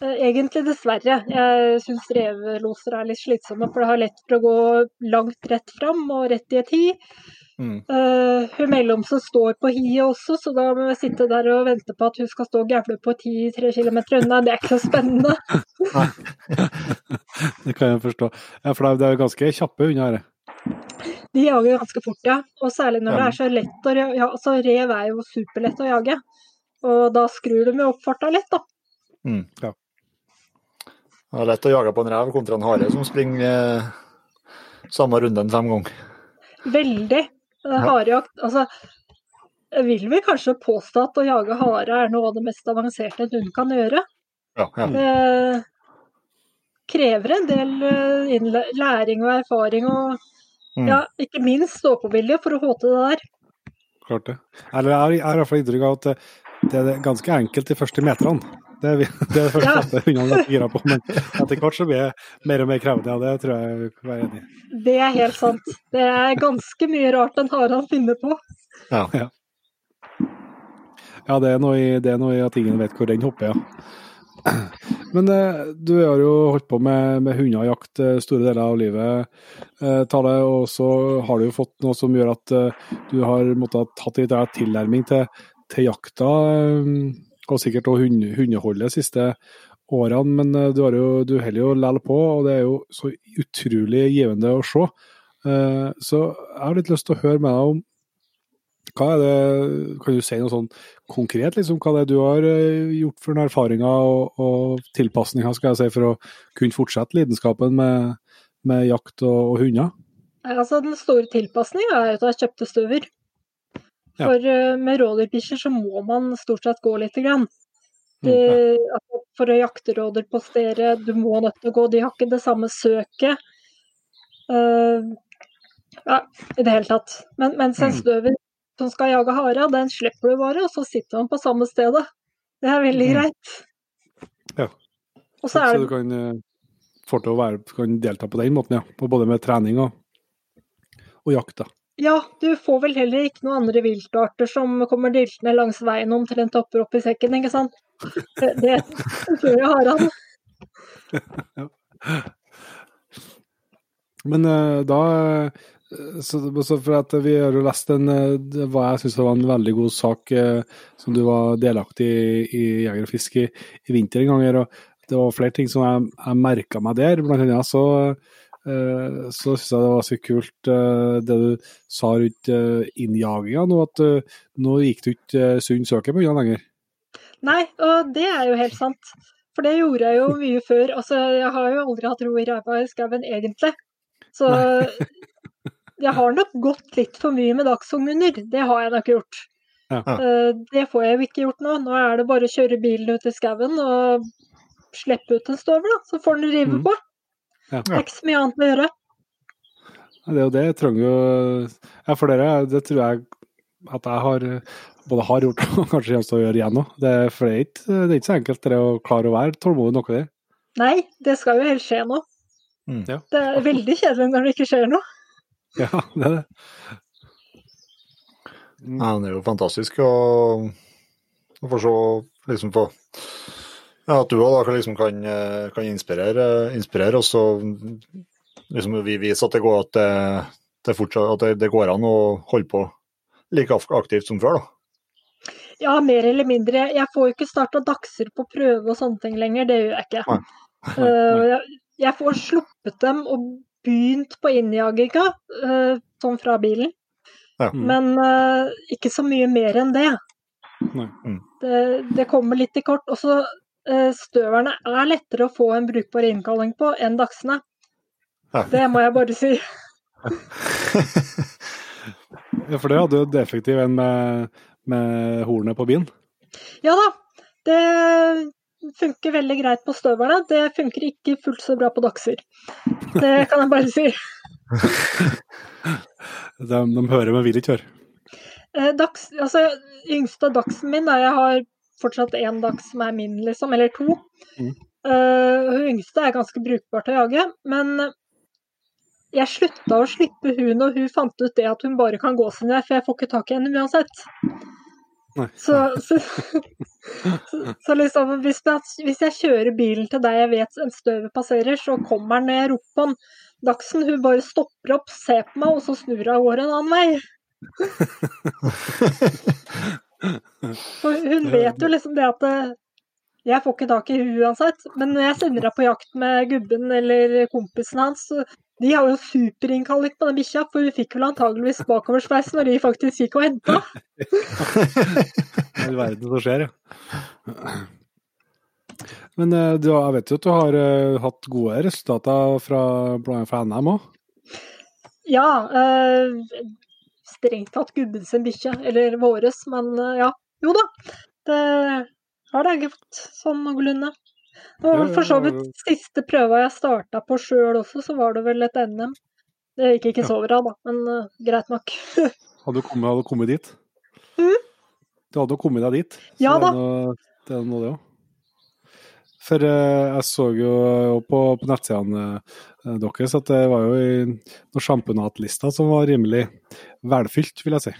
Eh, Egentlig dessverre. Jeg syns revloser er litt slitsomme, for det har lett for å gå langt rett fram og rett i et hi. Mm. Uh, hun mellomste står på hiet også, så da må jeg sitte der og vente på at hun skal stå og gævle på et hi tre kilometer unna. Det er ikke så spennende. *laughs* Det kan jeg forstå. Ja, for det er jo ganske kjappe hunder her. De jager ganske fort, ja. Og særlig når det er så lett å ja, altså, Rev er jo superlett å jage. Og da skrur de jo opp farta lett, da. Mm. Ja. Det er lett å jage på en rev kontra en hare som springer eh, samme runden fem ganger. Veldig. Uh, Harejakt Altså, jeg vil vel kanskje påstå at å jage hare er noe av det mest avanserte en hund kan gjøre. Ja, ja. Det krever en del eh, læring og erfaring og Mm. ja, ikke minst stå-på-vilje for å få til det der. Klart det. Eller jeg har- i hvert fall inntrykk av at det- det er ganske enkelt de første meterne. Det er, det er det Ja. første hundene er gira på, men etter hvert så blir det mer og mer krevende. Ja, det tror jeg jeg kan være enig i. Det er helt sant. Det er ganske mye rart en Harald finner på. ja. Ja, det er noe i, det er noe i at ingen vet hvor den hopper, ja. Men eh, du har jo holdt på med, med hunder og jakt eh, store deler av livet, eh, Tale, og så har du jo fått noe som gjør at eh, du har måttet ha hatt litt tilnærming til, til jakta, eh, og sikkert òg hund, hundeholdet de siste årene, men eh, du, har jo, du holder jo lell på, og det er jo så utrolig givende å se. Eh, så jeg har litt lyst til å høre med deg om hva er det, Kan du si noe sånn konkret, liksom, hva det er du har eh, gjort for noen erfaringer og, og tilpasninger skal jeg si, for å kunne fortsette lidenskapen med, med jakt og, og hunder? Altså, den store tilpasninga er at jeg kjøpte støver. Ja. For eh, med rådyrbikkjer så må man stort sett gå lite grann. De, altså, for å jakte rådyr på stedet, du må nødt til å gå, de har ikke det samme søket. Uh, ja, i det hele tatt. Men, mens en Mm. støver som skal jage hare, den slipper du bare, og så sitter man på samme stedet. Det er veldig Mm. greit. Ja. Og så Så er du det kan å være, kan delta på den måten, ja. Både med trening og, og jakt. da. Ja, du får vel heller ikke noen andre viltarter som kommer diltende langs veien omtrent topper opp i sekken, ikke sant? Det, tror jeg har han. *laughs* Men eh, da eh, så, for at Vi har jo lest en hva det var, jeg synes var en veldig god sak eh, som du var delaktig i i Jeger og Fisk i, i vinter en gang. og Det var flere ting som jeg, jeg merka meg der. Blant annet så, eh, så syns jeg det var så kult eh, det du sa rundt uh, innjaginga nå, at eh, nå gikk du ikke sunn søker på unna lenger. Nei, og det er jo helt sant. For det gjorde jeg jo *laughs* mye før. Altså, jeg har jo aldri hatt ro i ræva i skauen, egentlig. Så *laughs* jeg har nok gått litt for mye med dagsunghunder. Det har jeg nok gjort. Ja. Eh, Det får jeg jo ikke gjort nå. Nå er det bare å kjøre bilen ut i skauen og slippe ut en støvel, da. Så får den rive på. på. Ja. Det er ikke så mye annet å gjøre. Ja, Det er jo det. Jeg trenger jo Ja, for dere, det tror jeg at jeg har både har gjort *laughs* og kanskje kommer til å gjøre igjen òg. Det, det er ikke, så enkelt det å klare å være tålmodig nok der. Nei, det skal jo helst skje nå. Mm. Ja. Det er veldig kjedelig når det ikke skjer noe. Ja, det er det. Nei, det er jo fantastisk å, å få se liksom få ja, At du kan, liksom kan, eh, kan inspirere, inspirere oss og liksom vi viser at det går, at det, det, fortsatt, at det, det går an å holde på like aktivt som før. da. Ja, mer eller mindre. Jeg får jo ikke starta dagser på prøve og sånne ting lenger, det gjør jeg ikke. Nei. Eh, jeg, jeg får sluppet dem og begynt på innjaginga, eh, sånn fra bilen. Ja. Mm. Men ikke så mye mer enn det. Nei. Mm. Det, det kommer litt i kort. Også eh, støverne er lettere å få en brukbar innkalling på enn dagsene. Det må jeg bare si. Ja, for det hadde jo defektiv en med, med hornet på bilen. Ja da, det funker veldig greit på støverne. Det funker ikke fullt så bra på dagser. Det kan jeg bare si. *laughs* De, de hører, men vil ikke høre. Eh, Dags, altså, yngste dagsen min, da, jeg har fortsatt én dags som er min, liksom, eller to. Mm. Eh, hun yngste er ganske brukbar til å jage, men jeg slutta å slippe hun, og hun fant ut det at hun bare kan gå sin vei, for jeg får ikke tak i henne uansett. Så, så, så, så liksom, hvis, jeg, hvis jeg kjører bilen til deg jeg vet en støvet passerer, så kommer den når jeg roper på den. Dagsen hun bare stopper opp, ser på meg, og så snur hun av gårde en annen vei. *laughs* For hun vet jo liksom det at eh, jeg får ikke tak i henne uansett. Men når jeg sender henne på jakt med gubben eller kompisen hans, så de har jo superinnkalling på den bikkja, for hun fikk vel antageligvis bakoversveis når de faktisk gikk og henta. *laughs* All verden som skjer, ja. Men eh, du, jeg vet jo at du har uh, hatt gode resultater fra fra NM òg. Ja, eh, strengt tatt gubben sin bikkje, eller våres, men eh, ja. Jo da, det har det gått sånn noenlunde. Og for så vidt siste prøva jeg starta på sjøl også, så var det vel et NM. Det gikk ikke så bra, da, men uh, greit nok. *laughs* Hadde du kommet, hadde kommet dit? Mm? Du hadde jo kommet deg dit. Ja da. Det er noe, det òg. For eh, jeg så jo eh, på, på nettsidene eh, deres at det var jo i noen championatlista som var rimelig velfylt, vil jeg si.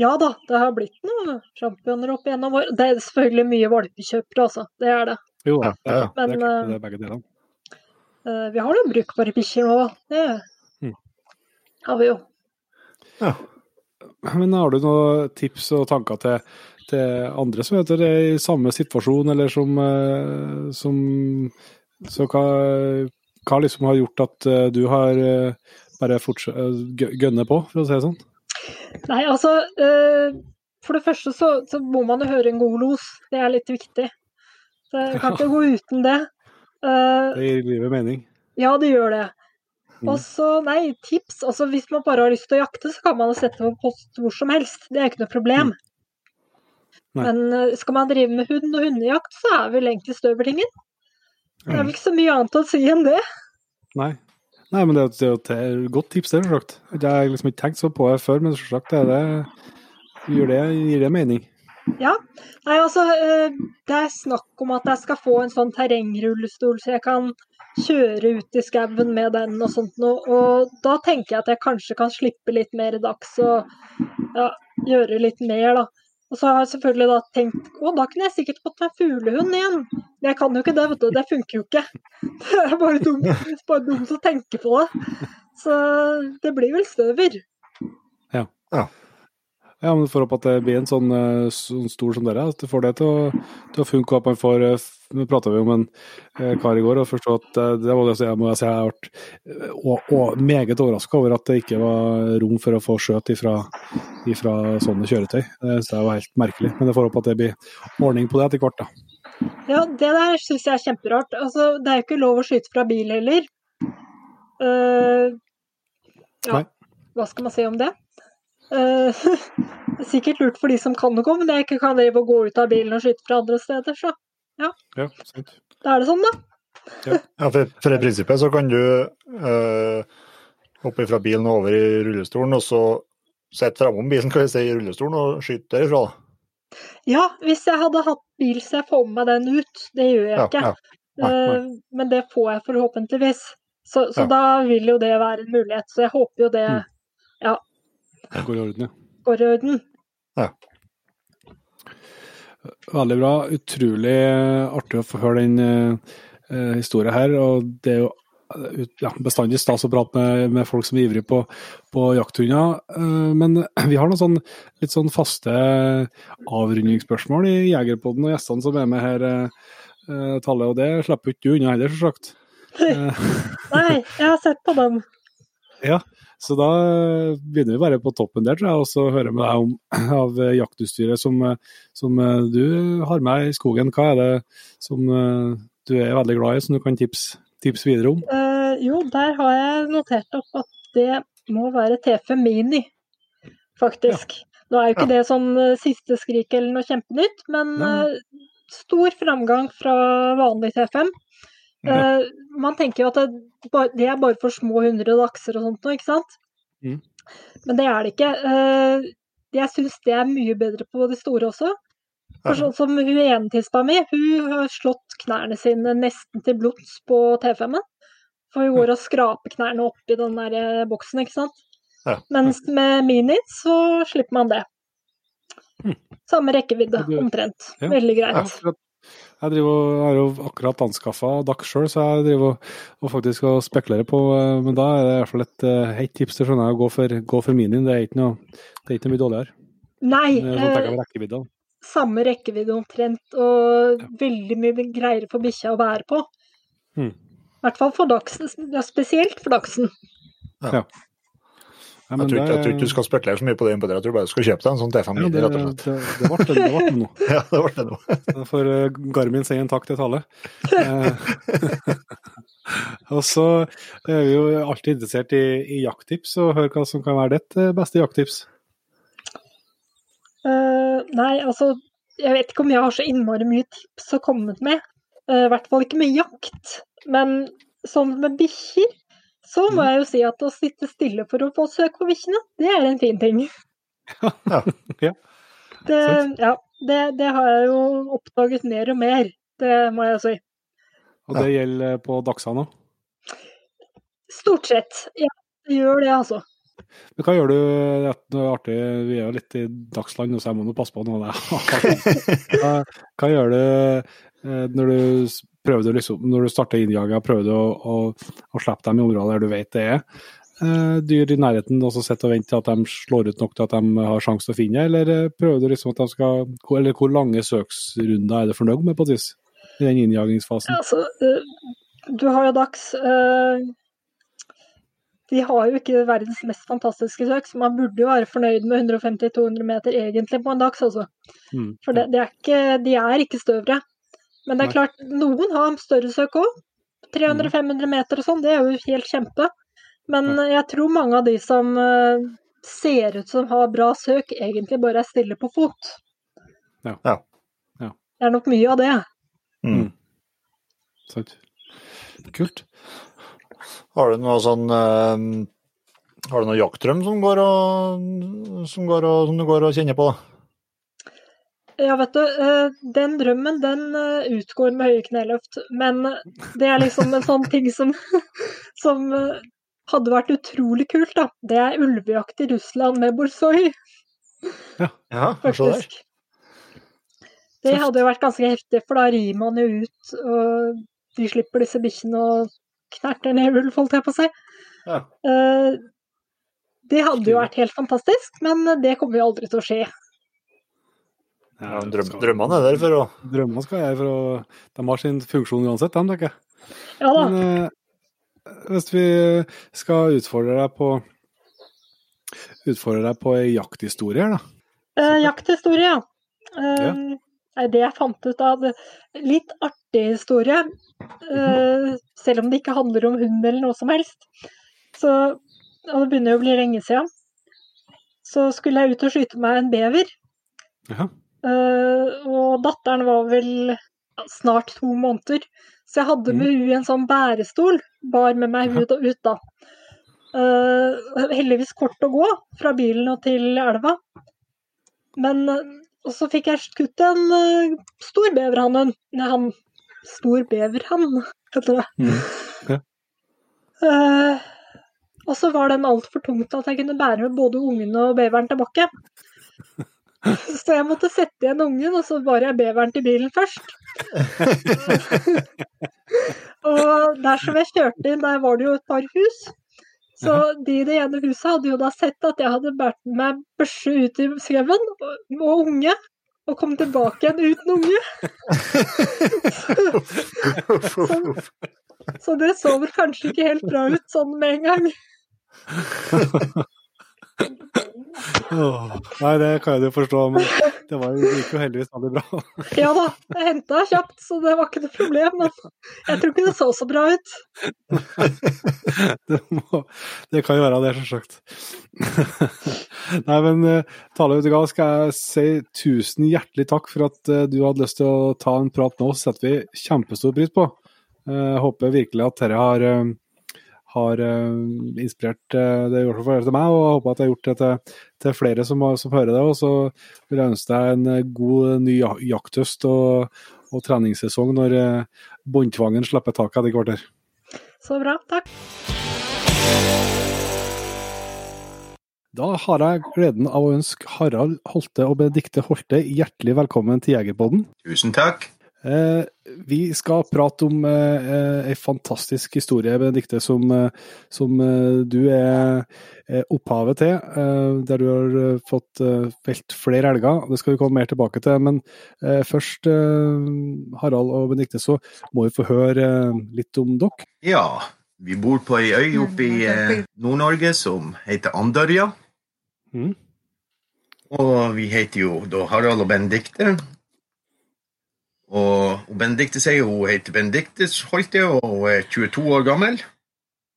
Ja da, det har blitt noen sjampioner opp igjennom år. Det er selvfølgelig mye valpekjøpere, altså. Det er det. Jo da, Ja, ja, ja. det er Men, klart eh, det er begge delene. Uh, vi har noen brukbare bikkjer nå, det Mm. har vi jo. Men har du noen tips og tanker til, til andre som er i samme situasjon, eller som, eh, som Så hva, hva liksom har gjort at eh, du har eh, bare fortsatt gø- gønner på, for å si det sånn? Nei, altså For det første så, så må man jo høre en god los. Det er litt viktig. Så jeg kan ikke *laughs* gå uten det. Det gir livet mening. ja, det gjør det. Mm. Og så, nei, tips. Altså, hvis man bare har lyst til å jakte, så kan man sette på post hvor som helst. Det er ikke noe problem. Nei. Men eh, skal man drive med hund og hundejakt, så er vel egentlig støvlingen. Det er vel ikke så mye annet å si enn det. Nei. Nei, men det er jo- et eh, godt tips, det, selvsagt. Jeg har liksom ikke tenkt så på det før, men selvsagt det, gir det, gir det mening. Ja. Nei, altså, eh, det er snakk om at jeg skal få en sånn terrengrullestol, så jeg kan kjøre ut i skauen med den og sånt noe. Og da tenker jeg at jeg kanskje kan slippe litt mer dags og ja, gjøre litt mer, da. Og så har jeg selvfølgelig da tenkt å, da kunne jeg sikkert fått meg fuglehund igjen. Men jeg kan jo ikke det, vet du. Det funker jo ikke. *laughs* Det er bare dumt, bare dumt å tenke på det. Så det blir vel støver. Ja. Ja, men for at det blir en sånn, eh, sånn stor som dere, at du får det til å, til å funke, at man får eh, Nå prata vi om en eh, kar i går, og forstå at det var det jeg må si jeg ble eh, og, meget overraska over at det ikke var rom for å få skjøt ifra, ifra sånne kjøretøy. Det synes jeg var helt merkelig. Men jeg får håpe at det blir ordning på det etter hvert, da. Ja, det der syns jeg er kjemperart. Altså, det er jo ikke lov å skyte fra bil heller. Uh, ja, Nei. hva skal man si om det? Eh, *laughs* er sikkert lurt for de som kan noe, men jeg ikke kan drive og gå ut av bilen og skyte fra andre steder, så Ja, sant. da er det sånn, da. Ja, for, for i prinsippet så kan du uh, hoppe fra bilen og over i rullestolen, og så sitte framom bilen kan jeg si, i rullestolen og skyte derifra. Ja, hvis jeg hadde hatt bil så jeg får med meg den ut. Det gjør jeg Ja, ikke. ja. Nei, nei. Eh, men det får jeg forhåpentligvis. Så, så Ja. da vil jo det være en mulighet. Så jeg håper jo det Mm. Det går i orden, ja. går i orden. Veldig bra. Utrolig eh, artig å få høre den eh, eh, historien her. Og det er jo eh, ja, bestandig stas å prate med, med folk som er ivrige på, på jakthunder. Eh, men *clears throat* vi har noen sånn, litt sånn faste avrundingsspørsmål i Jegerpodden og gjestene som er med her, eh, eh, Talle. Og det slipper ikke du unna heller, selvsagt. *laughs* *laughs* Nei, jeg har sett på dem. Ja, så da begynner vi bare på toppen der, tror jeg, og så hører vi deg om *clears throat* av jaktutstyret som, som du har med i skogen. Hva er det som du er veldig glad i, som du kan tipse, tips videre om? Uh, jo, der har jeg notert opp at det må være T5 Mini, faktisk. Ja. Nå er jo ikke ja. det sånn siste skrik eller noe kjempenytt, men uh, stor framgang fra vanlig T5. Uh, man tenker jo at det, det, er bare for små hundre dakser og sånt noe, ikke sant? Mm. Men det er det ikke. Uh, jeg syns det er mye bedre på de store også. For sånn som hun enetispa mi, hun har slått knærne sine nesten til blods på T5-en. For hun går og skraper knærne oppi den der eh, boksen, ikke sant. Ja. Mens med Mini så slipper man det. Hm. Samme rekkevidde, omtrent. Veldig greit. Ja, jeg driver, har jo akkurat anskaffa DAC sjøl, så jeg driver og, og faktisk og spekulerer på eh, Men da er det i hvert fall et uh, hett tips til skjønner jeg, å gå for, gå for minien. Det er ikke noe, det er ikke noe mye dårligere. Nei. Rekkevidde. samme rekkevidde omtrent, og ja. veldig mye greiere for bikkja å bære på. Hmm. I hvert fall for dagsen, ja, spesielt for dagsen. Ja. Ja, jeg, tror ikke, jeg, tror ikke, du skal spekulere så mye på det, jeg tror bare du skal kjøpe deg en sånn T5 Mini, ja, rett og slett. Det, det, ble, det nå. noe. *laughs* ja, det ble det noe. Da *laughs* får uh, Garmin sier en takk til Tale. Uh, *laughs* og så er vi jo alltid interessert i, i jakttips, og hør hva som kan være ditt eh, beste jakttips. Uh, nei, altså jeg vet ikke om jeg har så innmari mye tips å komme med. I hvert fall ikke med jakt. Men sånn med bikkjer så må mm. jeg jo si at å sitte stille for å få søk på bikkjene, det er en fin ting. ja. ja. Det, ja det, det, har jeg jo oppdaget mer og mer, det må jeg si. Og det gjelder på dagsene? Stort sett, ja. Det gjør det, altså. Men hva gjør du det er artig, Vi er jo litt i dagsland, så jeg må nå passe på noe. av *laughs* hva, hva gjør du eh, når du prøver du liksom, når du starter innjaga, prøver du å, å, å, slippe dem i områder der du vet det er eh, dyr i nærheten, og så sitter og vente til at de slår ut nok til at de har sjanse til å finne, eller eh, prøver du liksom at de skal Eller hvor lange søksrunder er du fornøyd med, på et vis, i den innjagingsfasen? Altså, uh, du har jo dags De har jo ikke verdens mest fantastiske søk, så man burde jo være fornøyd med 150-200 meter egentlig på en dags, altså. Mm. For det, det er ikke, de er ikke støvere. Men det er klart, noen har større søk òg. 300-500 meter og sånn, det er jo helt kjempe. Men jeg tror mange av de som uh, ser ut som har bra søk, egentlig bare er stille på fot. Ja. ja. ja. Det er nok mye av det. Mm. Sant. Kult. Har du noe sånn uh, Har du noe jaktdrøm som går og, som, går og, som du går og kjenner på? Ja, vet du, eh, den drømmen den eh, utgår med høye kneløft. Men det er liksom en sånn ting som, *laughs* som eh, hadde vært utrolig kult, da. Det er ulvejakt i Russland med borsoi. Ja, ja faktisk. Det hadde jo vært ganske heftig, for da rir man jo ut, og de slipper disse bikkjene og knerter ned ulv, holdt jeg på å si. Ja. Det hadde jo vært helt fantastisk, men det kommer jo aldri til å skje. Ja, drøm, drømmene er der for å Drømmene skal jeg for å De har sin funksjon uansett, de, tenker jeg. Ja da. Men eh, hvis vi skal utfordre deg på Utfordre deg på ei jakthistorie her, da? Eh, jakthistorie, ja. Eh, ja. Det jeg fant ut av Litt artig historie. Eh, selv om det ikke handler om hund eller noe som helst. Så, og det begynner jo å bli lenge siden. Så skulle jeg ut og skyte meg en bever. Ja. Uh, og datteren var vel snart to måneder. Så jeg hadde med henne i en sånn bærestol. Bar med meg ut og ut, da. Uh, heldigvis kort å gå fra bilen og til elva. Men Og så fikk jeg skutt en uh, stor beverhann. Han Stor beverhann, *laughs* heter det. Mm. Ja. og så var den altfor tung til at jeg kunne bære med både ungene og beveren tilbake. *laughs* Så jeg måtte sette igjen ungen, og så bar jeg beveren til bilen først. *laughs* og der som jeg kjørte inn, der var det jo et par hus. Så de i det ene huset hadde jo da sett at jeg hadde båret meg børse ut i skauen, og unge. Og kom tilbake igjen uten unge. så, *laughs* Så det så vel kanskje ikke helt bra ut sånn med en gang. Nei, det kan jeg jo forstå, men det var det gikk jo heldigvis veldig bra. Ja da, jeg henta kjapt, så det var ikke noe problem. Men jeg tror ikke det så så bra ut. *laughs* Det, må, det kan jo være det, selvsagt. *laughs* Nei, men uh, Tale Utegard, skal jeg si tusen hjertelig takk for at eh, du hadde lyst til å ta en prat nå. setter vi kjempestor pris på. Eh, Jeg håper virkelig at dette har, eh, har eh, inspirert eh, det gjort for til meg, og jeg håper at jeg har gjort det til, til flere som, som hører det. Og så vil jeg ønske deg en eh, god ny ja- jakthøst og, og treningssesong når båndtvangen slipper taket etter kvarter. Så bra, takk. Da har jeg gleden av å ønske Harald Holte og Benedikte Holte hjertelig velkommen til Jegerpodden. Tusen takk. Eh, vi skal prate om eh, eh, en fantastisk historie, Benedikte, som, eh, som eh, du er, opphavet til. Eh, der du har eh, fått eh, felt flere elger. Det skal vi komme mer tilbake til. Men eh, først, eh, Harald og Benedikte, så må vi få høre eh, litt om dere. Ja, vi bor på ei øy oppe i eh, Nord-Norge som heter Andørja. Mm. Og vi heter jo da Harald og Benedikte. Og, og Benedicte sier hun heter Benedikte Holte og hun er 22 år gammel.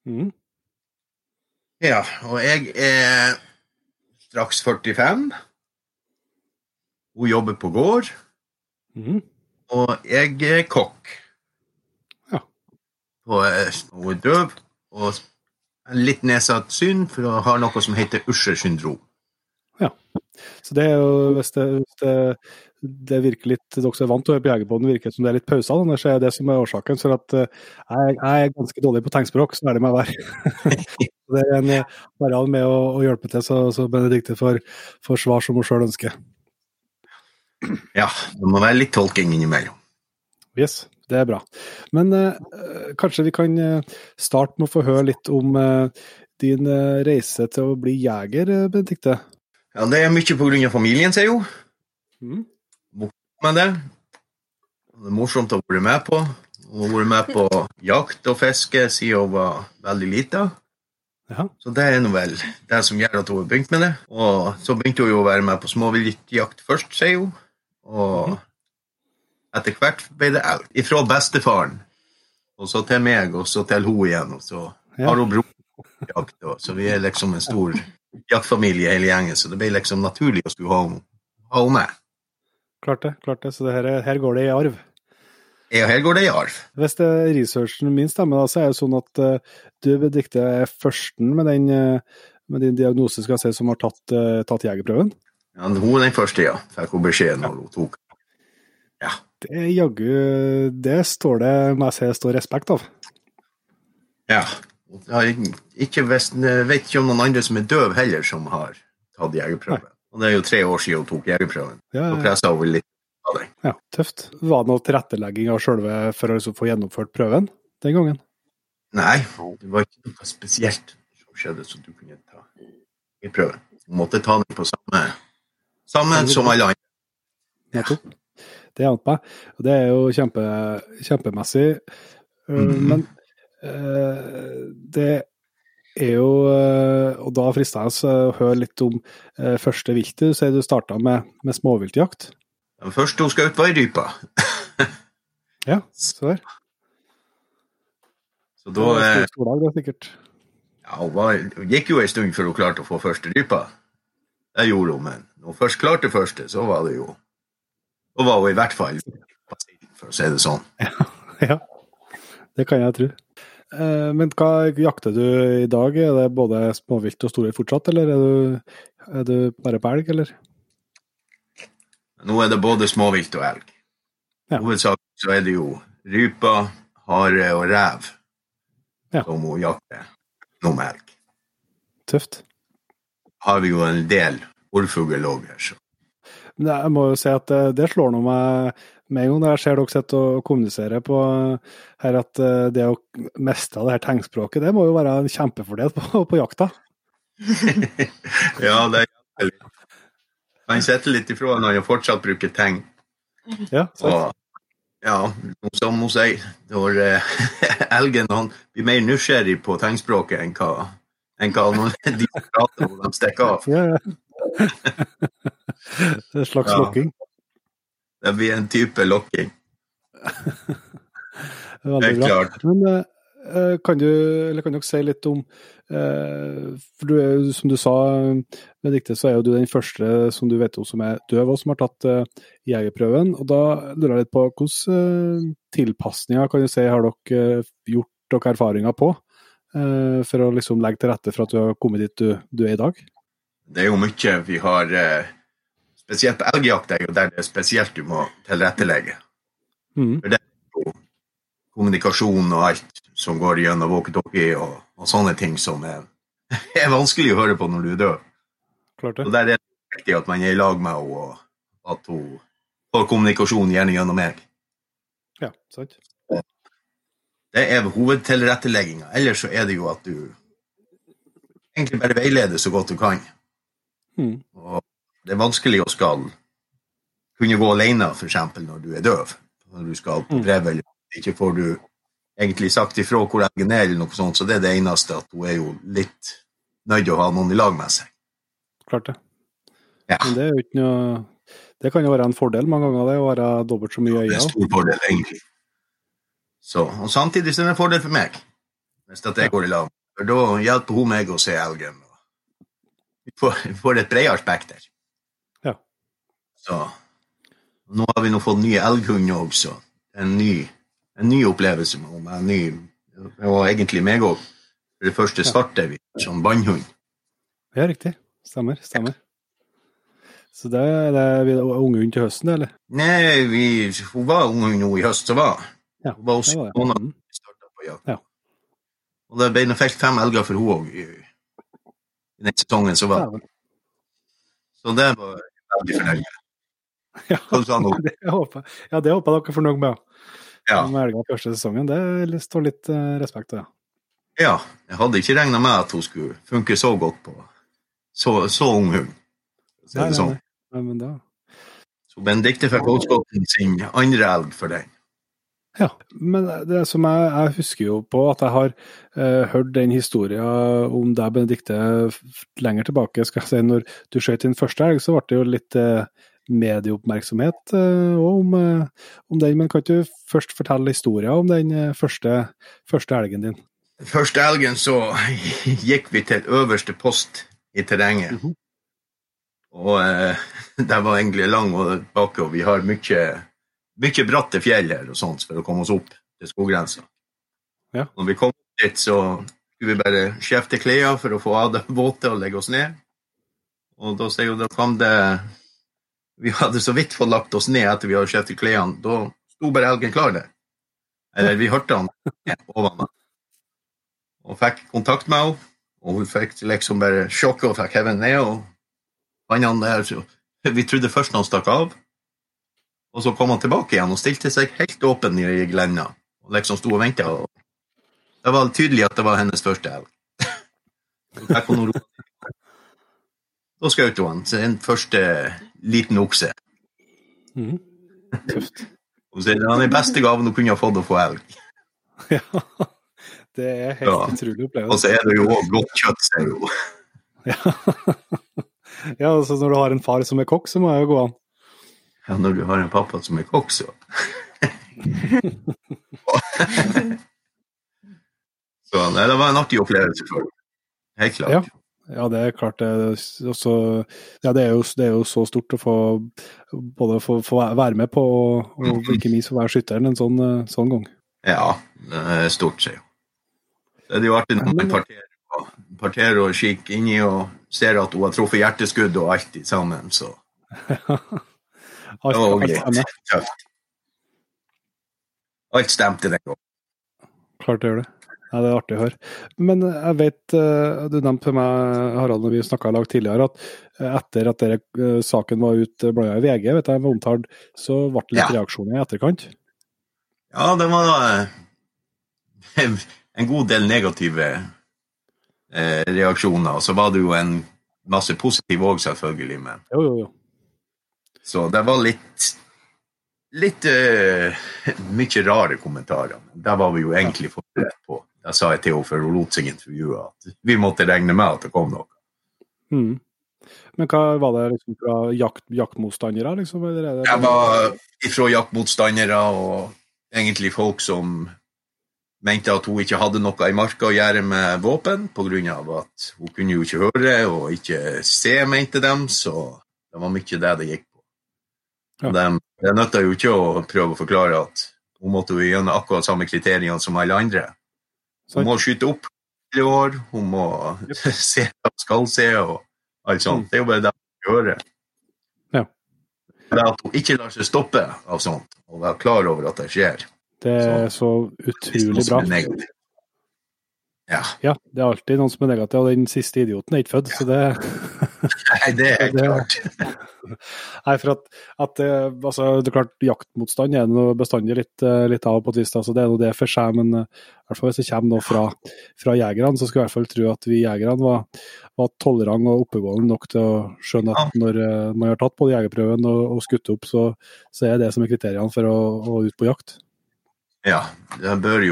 Mm. Ja, og jeg er straks 45. Hun jobber på gård, Mm. og jeg er kokk. Ja. Og eh, hun er døv og litt nedsatt syn, for hun har noe som heter Usher syndrom. Så det er jo, hvis det, hvis det, det virker litt Dere som er vant til å høre på Jegerpodden, virker det som det er litt pauser. Så er det som er årsaken. Så at eh, jeg, jeg er ganske dårlig på tegnspråk, så er det meg være. *laughs* det er en eh, Harald med å, å hjelpe til, så, så Benedikte får, får svar som hun sjøl ønsker. Ja, det må være litt tolking innimellom. Yes, det er bra. Men eh, kanskje vi kan eh, starte med å få høre litt om eh, din reise til å bli jeger, Benedicte? Ja, det er mye på grunn av familien, sier hun. Mhm. Men det. Det er morsomt å være med på. Hun har vært med på jakt og fiske siden hun var veldig lita. Ja. Så det er nå vel det som gjør at hun har begynt med det. Og så begynte hun jo å være med på småviltjakt først, sier hun. Og etter hvert ble det alt. Ifra bestefaren, og så til meg, og så til hun igjen. Og så har hun bror på jakt, og så vi er liksom en stor jaktfamilie hele gjengen, så det ble liksom naturlig å skulle ha henne med. Klart det. klart det. Så det her, er- her går det i arv. Ja, her går det i arv. Hvis det er researchen min stemmer, da, så er det sånn at uh, du, Benedicte, er førsten med den uh, med din diagnose skal jeg si, som har tatt, uh, tatt jegerprøven. Ja, hun er den første, ja. Fikk hun beskjed når hun tok. Det er jaggu Det står det, må jeg si, står respekt av. Ja. Jeg har ikke visst, jeg vet ikke om noen andre som er døv heller, som har tatt jegerprøven. Og det er jo tre år siden hun tok jegerprøven. Ja, ja, pressa over litt av det. ja, tøft. Var det noe tilrettelegging av sjølve for å liksom få gjennomført prøven den gangen? Nei, det var ikke noe spesielt som skjedde, så du kunne ta jegerprøven. Du måtte ta den på samme, samme som alle andre. Nettopp. Det hjalp meg. Og det er jo kjempe, kjempemessig. Mm. Men uh, det er jo uh, Og da frister jeg oss å høre litt om uh, første viltet. Du sier du starta med, med småviltjakt. Den første hun skjøt, var ei rype. *laughs* Ja, så der. Så da eh, det sikkert. Ja, hun var, det gikk jo en stund før hun klarte å få første rypa. Det gjorde hun, men når hun først klarte første, så var det jo Da var hun i hvert fall for å si det sånn. *laughs* Ja, det kan jeg tro. Eh, Men hva jakter du i dag? Er det både småvilt og storvilt fortsatt, eller er du, er du bare på elg, eller? Nå er det både småvilt og elg. Ja. Hovedsakelig så er det jo rype, hare og rev Ja. som hun jakter nå med elg. Tøft. Har vi jo en del orrfugl òg her, så jeg må jo si at det slår nå meg med en gang jeg ser dere sitter og kommunisere på her, at eh, det å miste det her tegnspråket, det må jo være en kjempefordel på, på jakta. *laughs* Ja, det er. Kan sette litt ifra når jeg fortsatt bruker tegn. Ja? Og Ja, som hun sier, når eh, *laughs* elgen han blir mer nysgjerrig på tegnspråket enn hva, enn hva *laughs* de prater når de stikker av. Ja, ja. Det er en slags Ja. lokking. Det blir en type lokking. *laughs* Veldig bra. klart. Men eh, kan du, eller kan dere si litt om eh, For du er jo, som du sa, Benedicte, så er jo du den første som du vet om som er døv, og som har tatt eh, jegerprøven. Og da lurer jeg litt på hvilke eh, tilpasninger kan du si har dere eh, gjort dere erfaringer på? eh, for å liksom legge til rette for at du har kommet dit du, du er i dag? Det er jo mye vi har eh, Spesielt på elgjakt er jo der det er spesielt du må tilrettelegge. Mm. For det er jo kommunikasjon og alt som går gjennom walkietalkie og, og sånne ting som er, *laughs* er vanskelig å høre på når du er død. Klart det. der er det viktig at man er i lag med henne, og at hun får kommunikasjon gjerne gjennom meg. Ja, sant. Det er hovedtilrettelegginga. Ellers så er det jo at du egentlig bare veileder så godt du kan. Mm. Og det er vanskelig å skal kunne gå alene, f.eks. når du er døv. Når du skal på Mm. brev, eller ikke får du egentlig sagt ifra hvor elgen er, eller noe sånt, så det er det eneste at hun er jo litt nødt til å ha noen i lag med seg. Klart det. Ja. Men det er jo ikke noe Det kan jo være en fordel mange ganger, det å være dobbelt så mye i Det er en stor fordel, egentlig. Så, og samtidig så er det en fordel for meg, hvis at jeg går i lag. For da hjelper hun meg å se elgen. Vi får, vi får et bredere spekter. Så nå har vi nå fått nye elghunder også. En ny, en ny opplevelse med henne. En ny, og egentlig meg òg. For det første starter vi som bannhund. Ja, riktig. Stemmer. Stemmer. Så det er det vi er unge hund til høsten, eller? Nei, vi, hun var ung hund nå i høst, så var Ja, hun. var også var det. måneder Mm. vi starta på jakt. Ja. Og det ble felt fem elger for hun òg i, i den sesongen som var. Så det var veldig fornøyelig. *laughs* Ja, sa *laughs* det håper. Ja, det håper jeg dere er fornøyd med. Ja. Med elga første sesongen. Det står litt eh, respekt av, ja. ja. Jeg hadde ikke regna med at hun skulle funke så godt på så, så ung hund. Så Nei, sånn. nei. Nei, men da Så Benedicte fikk Åsgotten sin andre elg for den. Ja, men det som jeg, jeg husker jo på at jeg har eh, hørt den historien om deg, Benedicte, lenger tilbake. skal jeg si, Når du skjøt din første elg, så ble det jo litt eh, medieoppmerksomhet eh, om, eh, om den. Men kan du først fortelle historien om den eh, første, første elgen din? Den første elgen så *laughs* gikk vi til øverste post i terrenget. Mhm. Og eh, *laughs* det var egentlig lang og bakke, og vi har mye, mye bratte fjell her og sånt for å komme oss opp til skoggrensa. Ja. Når vi kom dit, så skulle vi bare skifte klær for å få av det *laughs* våte og legge oss ned. Og da da kom det Vi hadde så vidt fått lagt oss ned etter vi hadde skiftet klærne. Da sto bare elgen klar der. Eller vi hørte han oven meg. Og fikk kontakt med henne. Og hun fikk liksom bare sjokket og fikk hevet ned. og han han Vi trodde først han stakk av, og så kom han tilbake igjen og stilte seg helt åpen i glenda. Og liksom sto og venta. Det var tydelig at det var hennes første elg. *laughs* Da skjøt hun en første liten okse. Mm. Tøft. Og så er det den beste gaven hun kunne ha fått å få elg. *laughs* Ja, det er helt Ja. utrolig Og så er det jo òg godt kjøtt, sier du. *laughs* Ja. ja, altså når du har en far som er kokk, så må jeg jo gå an. Ja, når du har en pappa som er kokk, så *laughs* Så nei, det var en artig opplevelse for. Helt klart. Ja. Ja, det er klart det også, ja, det, er jo, det er jo så stort å få både få, få være med på og, og ikke minst få være skytteren en sånn, eh, sånn gang. Ja, stort, sier jo. Det er jo artig når man parterer og, parterer og kikker inni og ser at hun har truffet hjerteskudd og alt sammen, så *laughs* Alt, det var greit. Tøft. Alt stemte den gangen. Klart det gjør det. Ja, det er artig å høre. Men jeg vet, eh, du nevnte for meg, Harald, når vi snakka i lag tidligere, at eh, etter at dere, eh, saken var ute blanda i VG, vet jeg, var omtalt, så ble det litt Ja. reaksjoner i etterkant. Ja, det var da *laughs* en god del negative eh, reaksjoner. Og så var det jo en masse positive òg, selvfølgelig. Men Jo, jo, jo. Så det var litt litt uh, *laughs* mye rare kommentarer. Men Der var vi jo egentlig forberedt på. Da sa jeg til henne før hun lot seg intervjue at vi måtte regne med at det kom noe. Mm. Men hva var det liksom fra jakt, jaktmotstandere, liksom? Eller er det Jeg var ifra jaktmotstandere og egentlig folk som mente at hun ikke hadde noe i marka å gjøre med våpen, pga. at hun kunne jo ikke høre og ikke se, mente dem, så det var mye det det gikk på. Ja. De, Det nytta jo ikke å prøve å forklare at hun måtte jo gjennom akkurat samme kriteriene som alle andre. Hun må skyte opp i år, hun må *laughs* se hva hun skal se, og alt sånt. Det er jo bare det hun gjør. Ja. Det at hun ikke lar seg stoppe av sånt, og være klar over at det skjer. Det er så utrolig bra. Er. Ja. Ja, det er alltid noen som er negativ, og den siste idioten er ikke født, så det *laughs* Nei, det er klart. *laughs* Nei, for at, at eh, altså, det er klart, jaktmotstand er noe bestandig litt, eh, litt av på et vis, Altså, det er noe det for seg, men eh, i hvert fall hvis det kommer noe fra, fra jegerne, så skulle jeg i hvert fall tro at vi jegerne var, var tolerante og oppegående nok til å skjønne at når man har tatt både jegerprøven og, og skutt opp, så, så er det som er kriteriene for å, å ut på jakt. Ja, det bør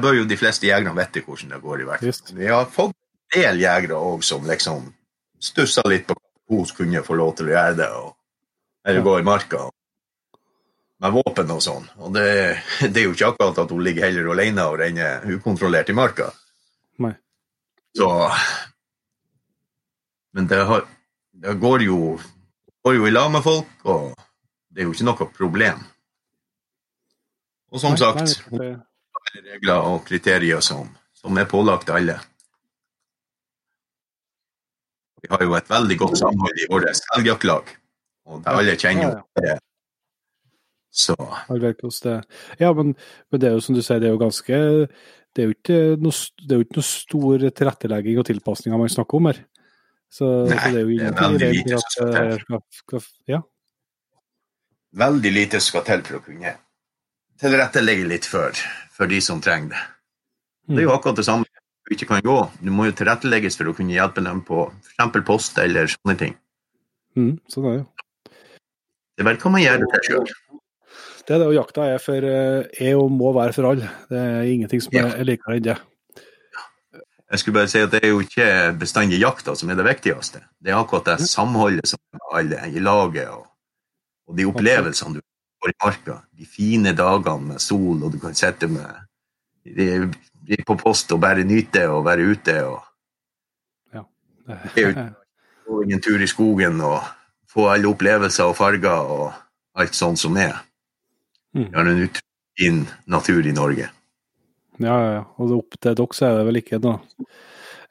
bør jo de fleste jegerne vite hvordan det går, i hvert fall. Vi har fått en del jegere òg som liksom stussa litt på hvordan hun kunne få lov til å gjøre det, og, eller gå i marka med våpen og sånn. Og det, det er jo ikke akkurat at hun ligger heller alene og renner ukontrollert i marka. Nei. Så Men det, har, det går jo går jo i lag med folk, og det er jo ikke noe problem. Og som Nei, sagt, nei, det- regler og kriterier som, som er pålagt alle. Vi har jo et veldig godt samhold i vårt elgjaktlag, og alle kjenner Ja, jo. Så virket hos det. Ja, men, men det er jo som du sier, det er jo ganske Det er jo ikke noe, det er jo ikke noe stor tilrettelegging og tilpasninger man snakker om her. Så, Nei, så det er jo ingenting veldig som skal Ja. veldig lite skal til for å kunne tilrettelegge litt for, for de som trenger det. Det er jo akkurat det samme du ikke kan gå. Du må jo tilrettelegges for å kunne hjelpe dem på f.eks. post eller sånne ting. Mm, sånn er det. Det er vel hva man gjør det selv. sjøl. Det er det, og jakta er for eh, er og må være for alle. Det er ingenting som er, er likere enn det. Jeg skulle bare si at det er jo ikke bestandig jakta som er det viktigste. Det er akkurat det samholdet som alle i laget, og, og de opplevelsene du får i marka. De fine dagene med sol, og du kan sitte med på post og bare nyte og være ute. og jo- gå en tur i skogen og få alle opplevelser og farger og alt sånt som er. Mm. Vi har en utrolig fin natur i Norge. Ja, ja, ja. Og opp til dere så er det vel ikke noe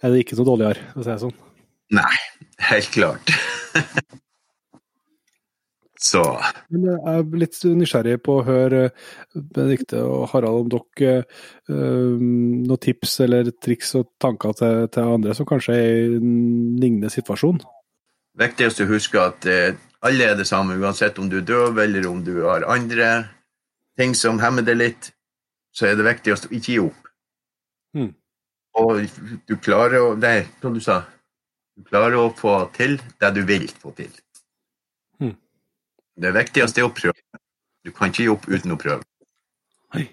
Er det ikke noe dårligere, for å si det sånn. Nei, helt klart. *laughs* Så Men jeg er litt nysgjerrig på å høre eh, Benedikte og Harald om dere eh, noen tips eller triks og tanker til, til andre som kanskje er i en lignende situasjon. viktigst å huske at eh, alle er det samme, uansett om du er døv eller om du har andre ting som hemmer deg litt, så er det viktigst å ikke gi opp. Mm. Og du klarer å Nei, som du sa du? klarer å få til det du vil få til. Mm. Det viktigste er å prøve. Du kan ikke gi opp uten å prøve. Hei.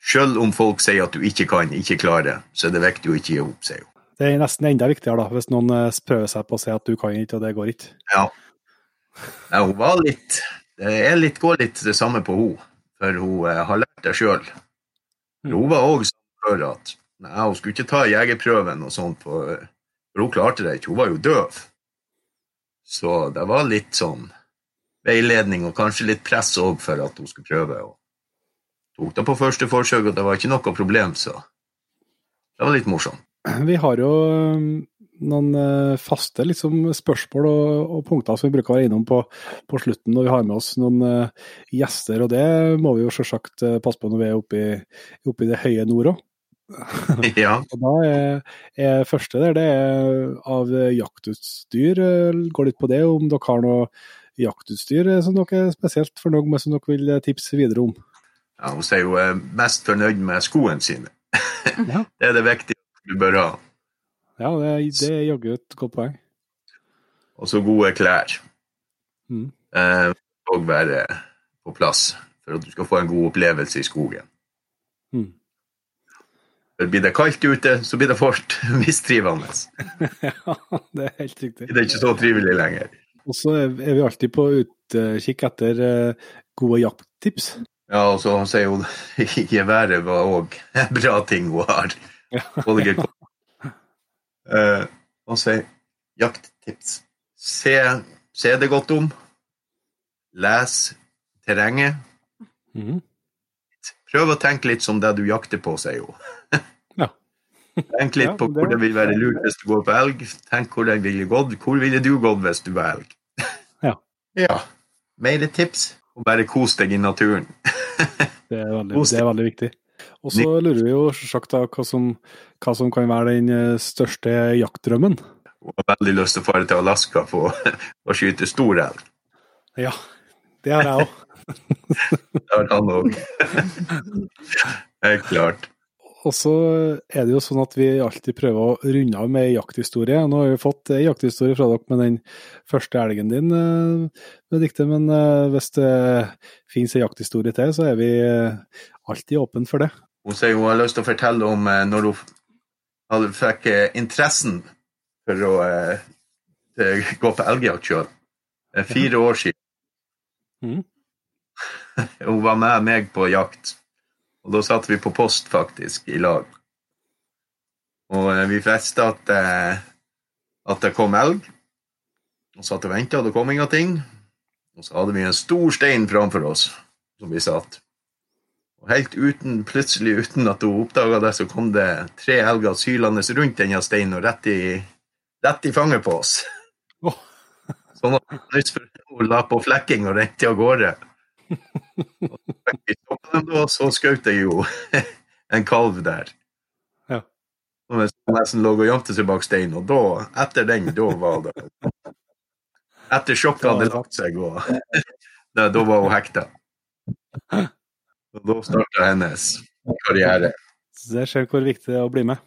Selv om folk sier at du ikke kan, ikke klarer, så er det viktig å ikke gi opp, sier hun. Det er nesten enda viktigere da, hvis noen eh, prøver seg på å si at du kan ikke, og det går ikke. Ja. Nei, hun var litt Det er litt, går litt det samme på hun, for hun eh, har lært det sjøl. Hun var òg sånn før at nei, hun skulle ikke ta jegerprøven og sånt, for, for hun klarte det ikke. Hun var jo døv. Så det var litt sånn veiledning og kanskje litt press òg for at hun skulle prøve. Og tok det på første forsøk, og det var ikke noe problem, så det var litt morsomt. Vi har jo eh, noen eh, faste liksom, spørsmål og, og punkter som vi bruker å være innom på, på slutten når vi har med oss noen uh, gjester, og det må vi jo selvsagt eh, passe på når vi er oppe i, oppe i det høye nord òg. *laughs* *laughs* ja. Og da er, er første der, det er av jaktutstyr. Går litt på det, om dere har noe jaktutstyr eh, som dere er spesielt fornøyd med, som dere vil eh, tipse videre om. ja, hun sier hun er mest fornøyd med skoene sine. *laughs* Ja. Det er det viktige du bør ha. Ja, det, er- det er jaggu et godt poeng. Og så gode klær. Mm. Eh, og være på plass for at du skal få en god opplevelse i skogen. Mm. Blir det kaldt ute, så blir det fort *laughs* mistrivende. *laughs* ja, det er helt riktig. Det er ikke så trivelig lenger. Og så er vi alltid på utkikk etter eh, gode jakttips. Ja, og så sier hun *laughs* geværet var òg en bra ting hun har. Eh, og sier jakttips. Se, se det godt om. Les terrenget. Mhm. Prøv å tenke litt som det du jakter på, sier hun. *laughs* Tenk litt Ja, på hvor det vil være lurt hvis du går på elg. Tenk hvor den ville gått. Hvor ville du gått hvis du var elg? *laughs* Ja. ja. Mer tips. Og bare kos deg i naturen. Det er veldig, det er veldig viktig. Og så lurer vi jo selvsagt da hva som, hva som kan være den eh, største jaktdrømmen. Og har veldig lyst til å fare til Alaska *laughs* for å skyte stor elg. Ja, det har jeg òg. *laughs* Det har han òg. Helt klart. Og så er det jo sånn at vi alltid prøver å runde av med jakthistorie. Nå har vi fått ei jakthistorie fra dere med den første elgen din, Benedicte. Men eh, hvis det finnes ei jakthistorie til, så er vi eh, alltid åpne for det. Hun sier hun har lyst til å fortelle om eh, når hun fikk eh, interessen for å eh, gå på elgjakt sjøl. Fire år siden. Mm. *laughs* Hun var med meg på jakt. Og da satt vi på post, faktisk, i lag. Og eh, vi festa at, eh, at det kom elg. Og satt og venta, og det kom ingenting. Og så hadde vi en stor stein framfor oss som vi satt. Og helt uten, plutselig uten at hun oppdaga det, så kom det tre elger sylende rundt denne steinen og rett i, rett i fanget på oss. Oh. Sånn at hun la på flekking og rente av gårde. Og så skjøt jeg jo *laughs* en kalv der. Ja. Som nesten lå og gjemte seg bak steinen, og da, etter den, da var det Etter sjokket hadde lagt seg, og *laughs* da, da var hun hekta. Og da starta hennes karriere. Så det ser hvor viktig det er å bli med.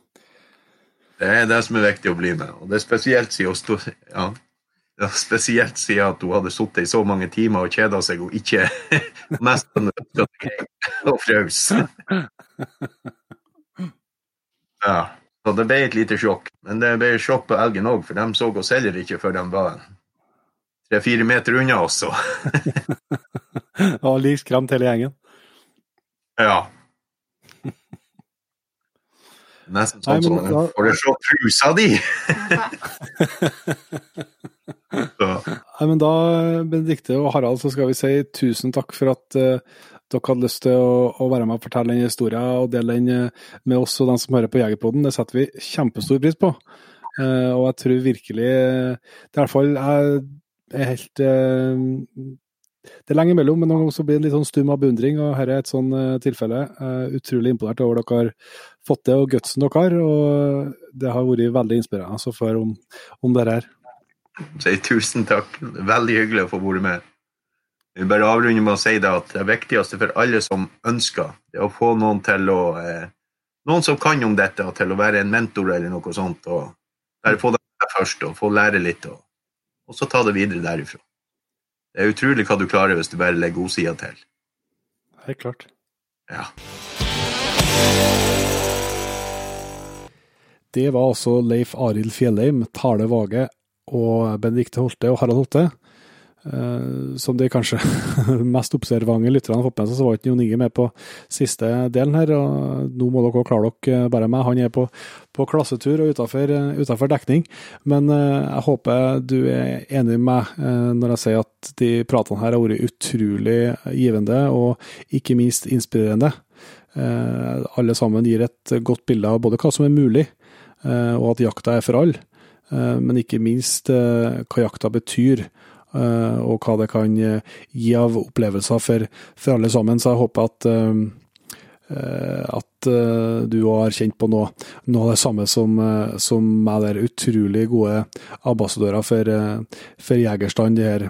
Det er det som er viktig å bli med. Og det er spesielt siden, hun stod, ja, spesielt siden at hun hadde sittet i så mange timer og kjeda seg og ikke *laughs* mest og frøs. Ja. Så det ble et lite sjokk. Men det ble sjokk på elgen òg, for de så oss heller ikke før de var tre-fire meter unna oss. Så. *laughs* Og like skremt hele gjengen. Ja. Nesten sånn som da- Får du se trusa di? Nei, men da, Benedikte og Harald, så skal vi si tusen takk for at uh, dere hadde lyst til å, å være med og fortelle den historien og dele den eh, med oss og dem som hører på Jegerpodden. Det setter vi kjempestor pris på. Uh, og jeg tror virkelig Det er i hvert fall jeg er helt Det er lenge imellom, men noen ganger så blir det litt sånn stum av beundring, og dette er et sånn tilfelle. Utrolig imponert over dere har fått det, og gutsen dere har. Og det har vært veldig inspirerende å få høre om, om det her. Si tusen takk. Veldig hyggelig å få være med. Jeg vil bare avrunde med å si det at det viktigste for alle som ønsker, det er å få noen til å eh, Noen som kan om dette, til å være en mentor eller noe sånt. og Bare få det først, og få lære litt, og, og så ta det videre derifra. Det er utrolig hva du klarer hvis du bare legger godsida til. Helt klart. Ja. Det var altså Leif Arild Fjellheim, Tale Vage og Benedikte Holte og Harald Holte. Uh, som de kanskje *laughs* mest observante lytterne har fått med seg, så var ikke Jon Inge med på siste delen her. og Nå må dere klare dere bare med. Han er på, på klassetur og utenfor dekning. Men uh, jeg håper du er enig med meg uh, når jeg sier at de pratene her har vært utrolig givende og ikke minst inspirerende. Eh, alle sammen gir et godt bilde av både hva som er mulig, eh, og at jakta er for alle. Eh, men ikke minst eh, hva jakta betyr, eh, og hva det kan gi av opplevelser for, for alle sammen. Så jeg håper at at du har kjent på noe, noe av det samme som, som meg der. Utrolig gode ambassadører for, for Jegerstand, de her,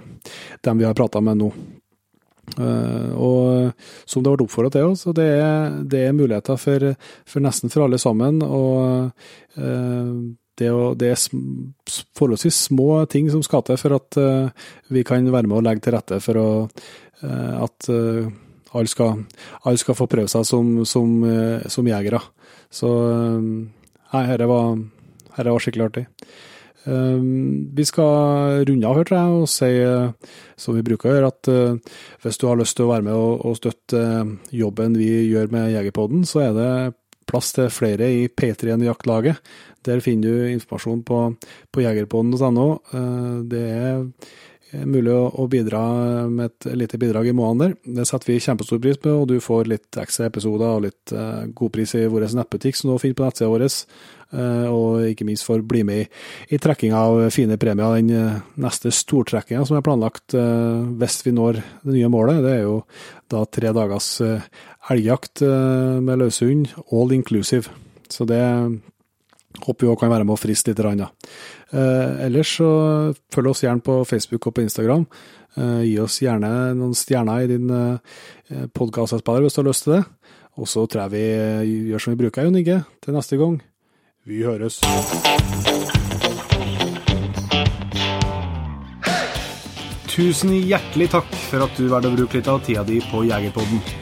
dem vi har prata med nå. Uh, og som det ble oppfordra til og det er, det er muligheter for, for nesten for alle sammen. Og eh, det, å, det er forholdsvis små ting som skal til for at uh, vi kan være med og legge til rette for å, uh, at uh, alle skal, alle skal få prøve seg som, som, som jegere. Så nei, dette var, var skikkelig artig. Vi skal runde av tror jeg, og si, som vi bruker å gjøre, at hvis du har lyst til å være med og, og støtte jobben vi gjør med Jegerpodden, så er det plass til flere i P3-en Jaktlaget. Der finner du informasjon på, på jegerpodden.no. Uh, det er mulig å, å bidra med et lite bidrag i måneden der. Det setter vi kjempestor pris på, og du får litt ekstra episoder og litt eh, godpris i vår nettbutikk som du finner på nettsida vår. Eh, og ikke minst får bli med i, i trekking av fine premier. Den eh, neste stortrekkinga som er planlagt eh, hvis vi når det nye målet, det er jo da tre dagers eh, elgjakt eh, med løshund, all inclusive. Så det håper vi òg kan være med å friste litt. Rann, ja. Eh, ellers så følg oss gjerne på Facebook og på Instagram. Eh, gi oss gjerne noen stjerner i din eh, podkastspiller hvis du har lyst til det. Og så tror jeg vi eh, gjør som vi bruker, Jon Inge, til neste gang. Vi høres. Tusen hjertelig takk for at du valgte å bruke litt av tida di på Jegerpodden.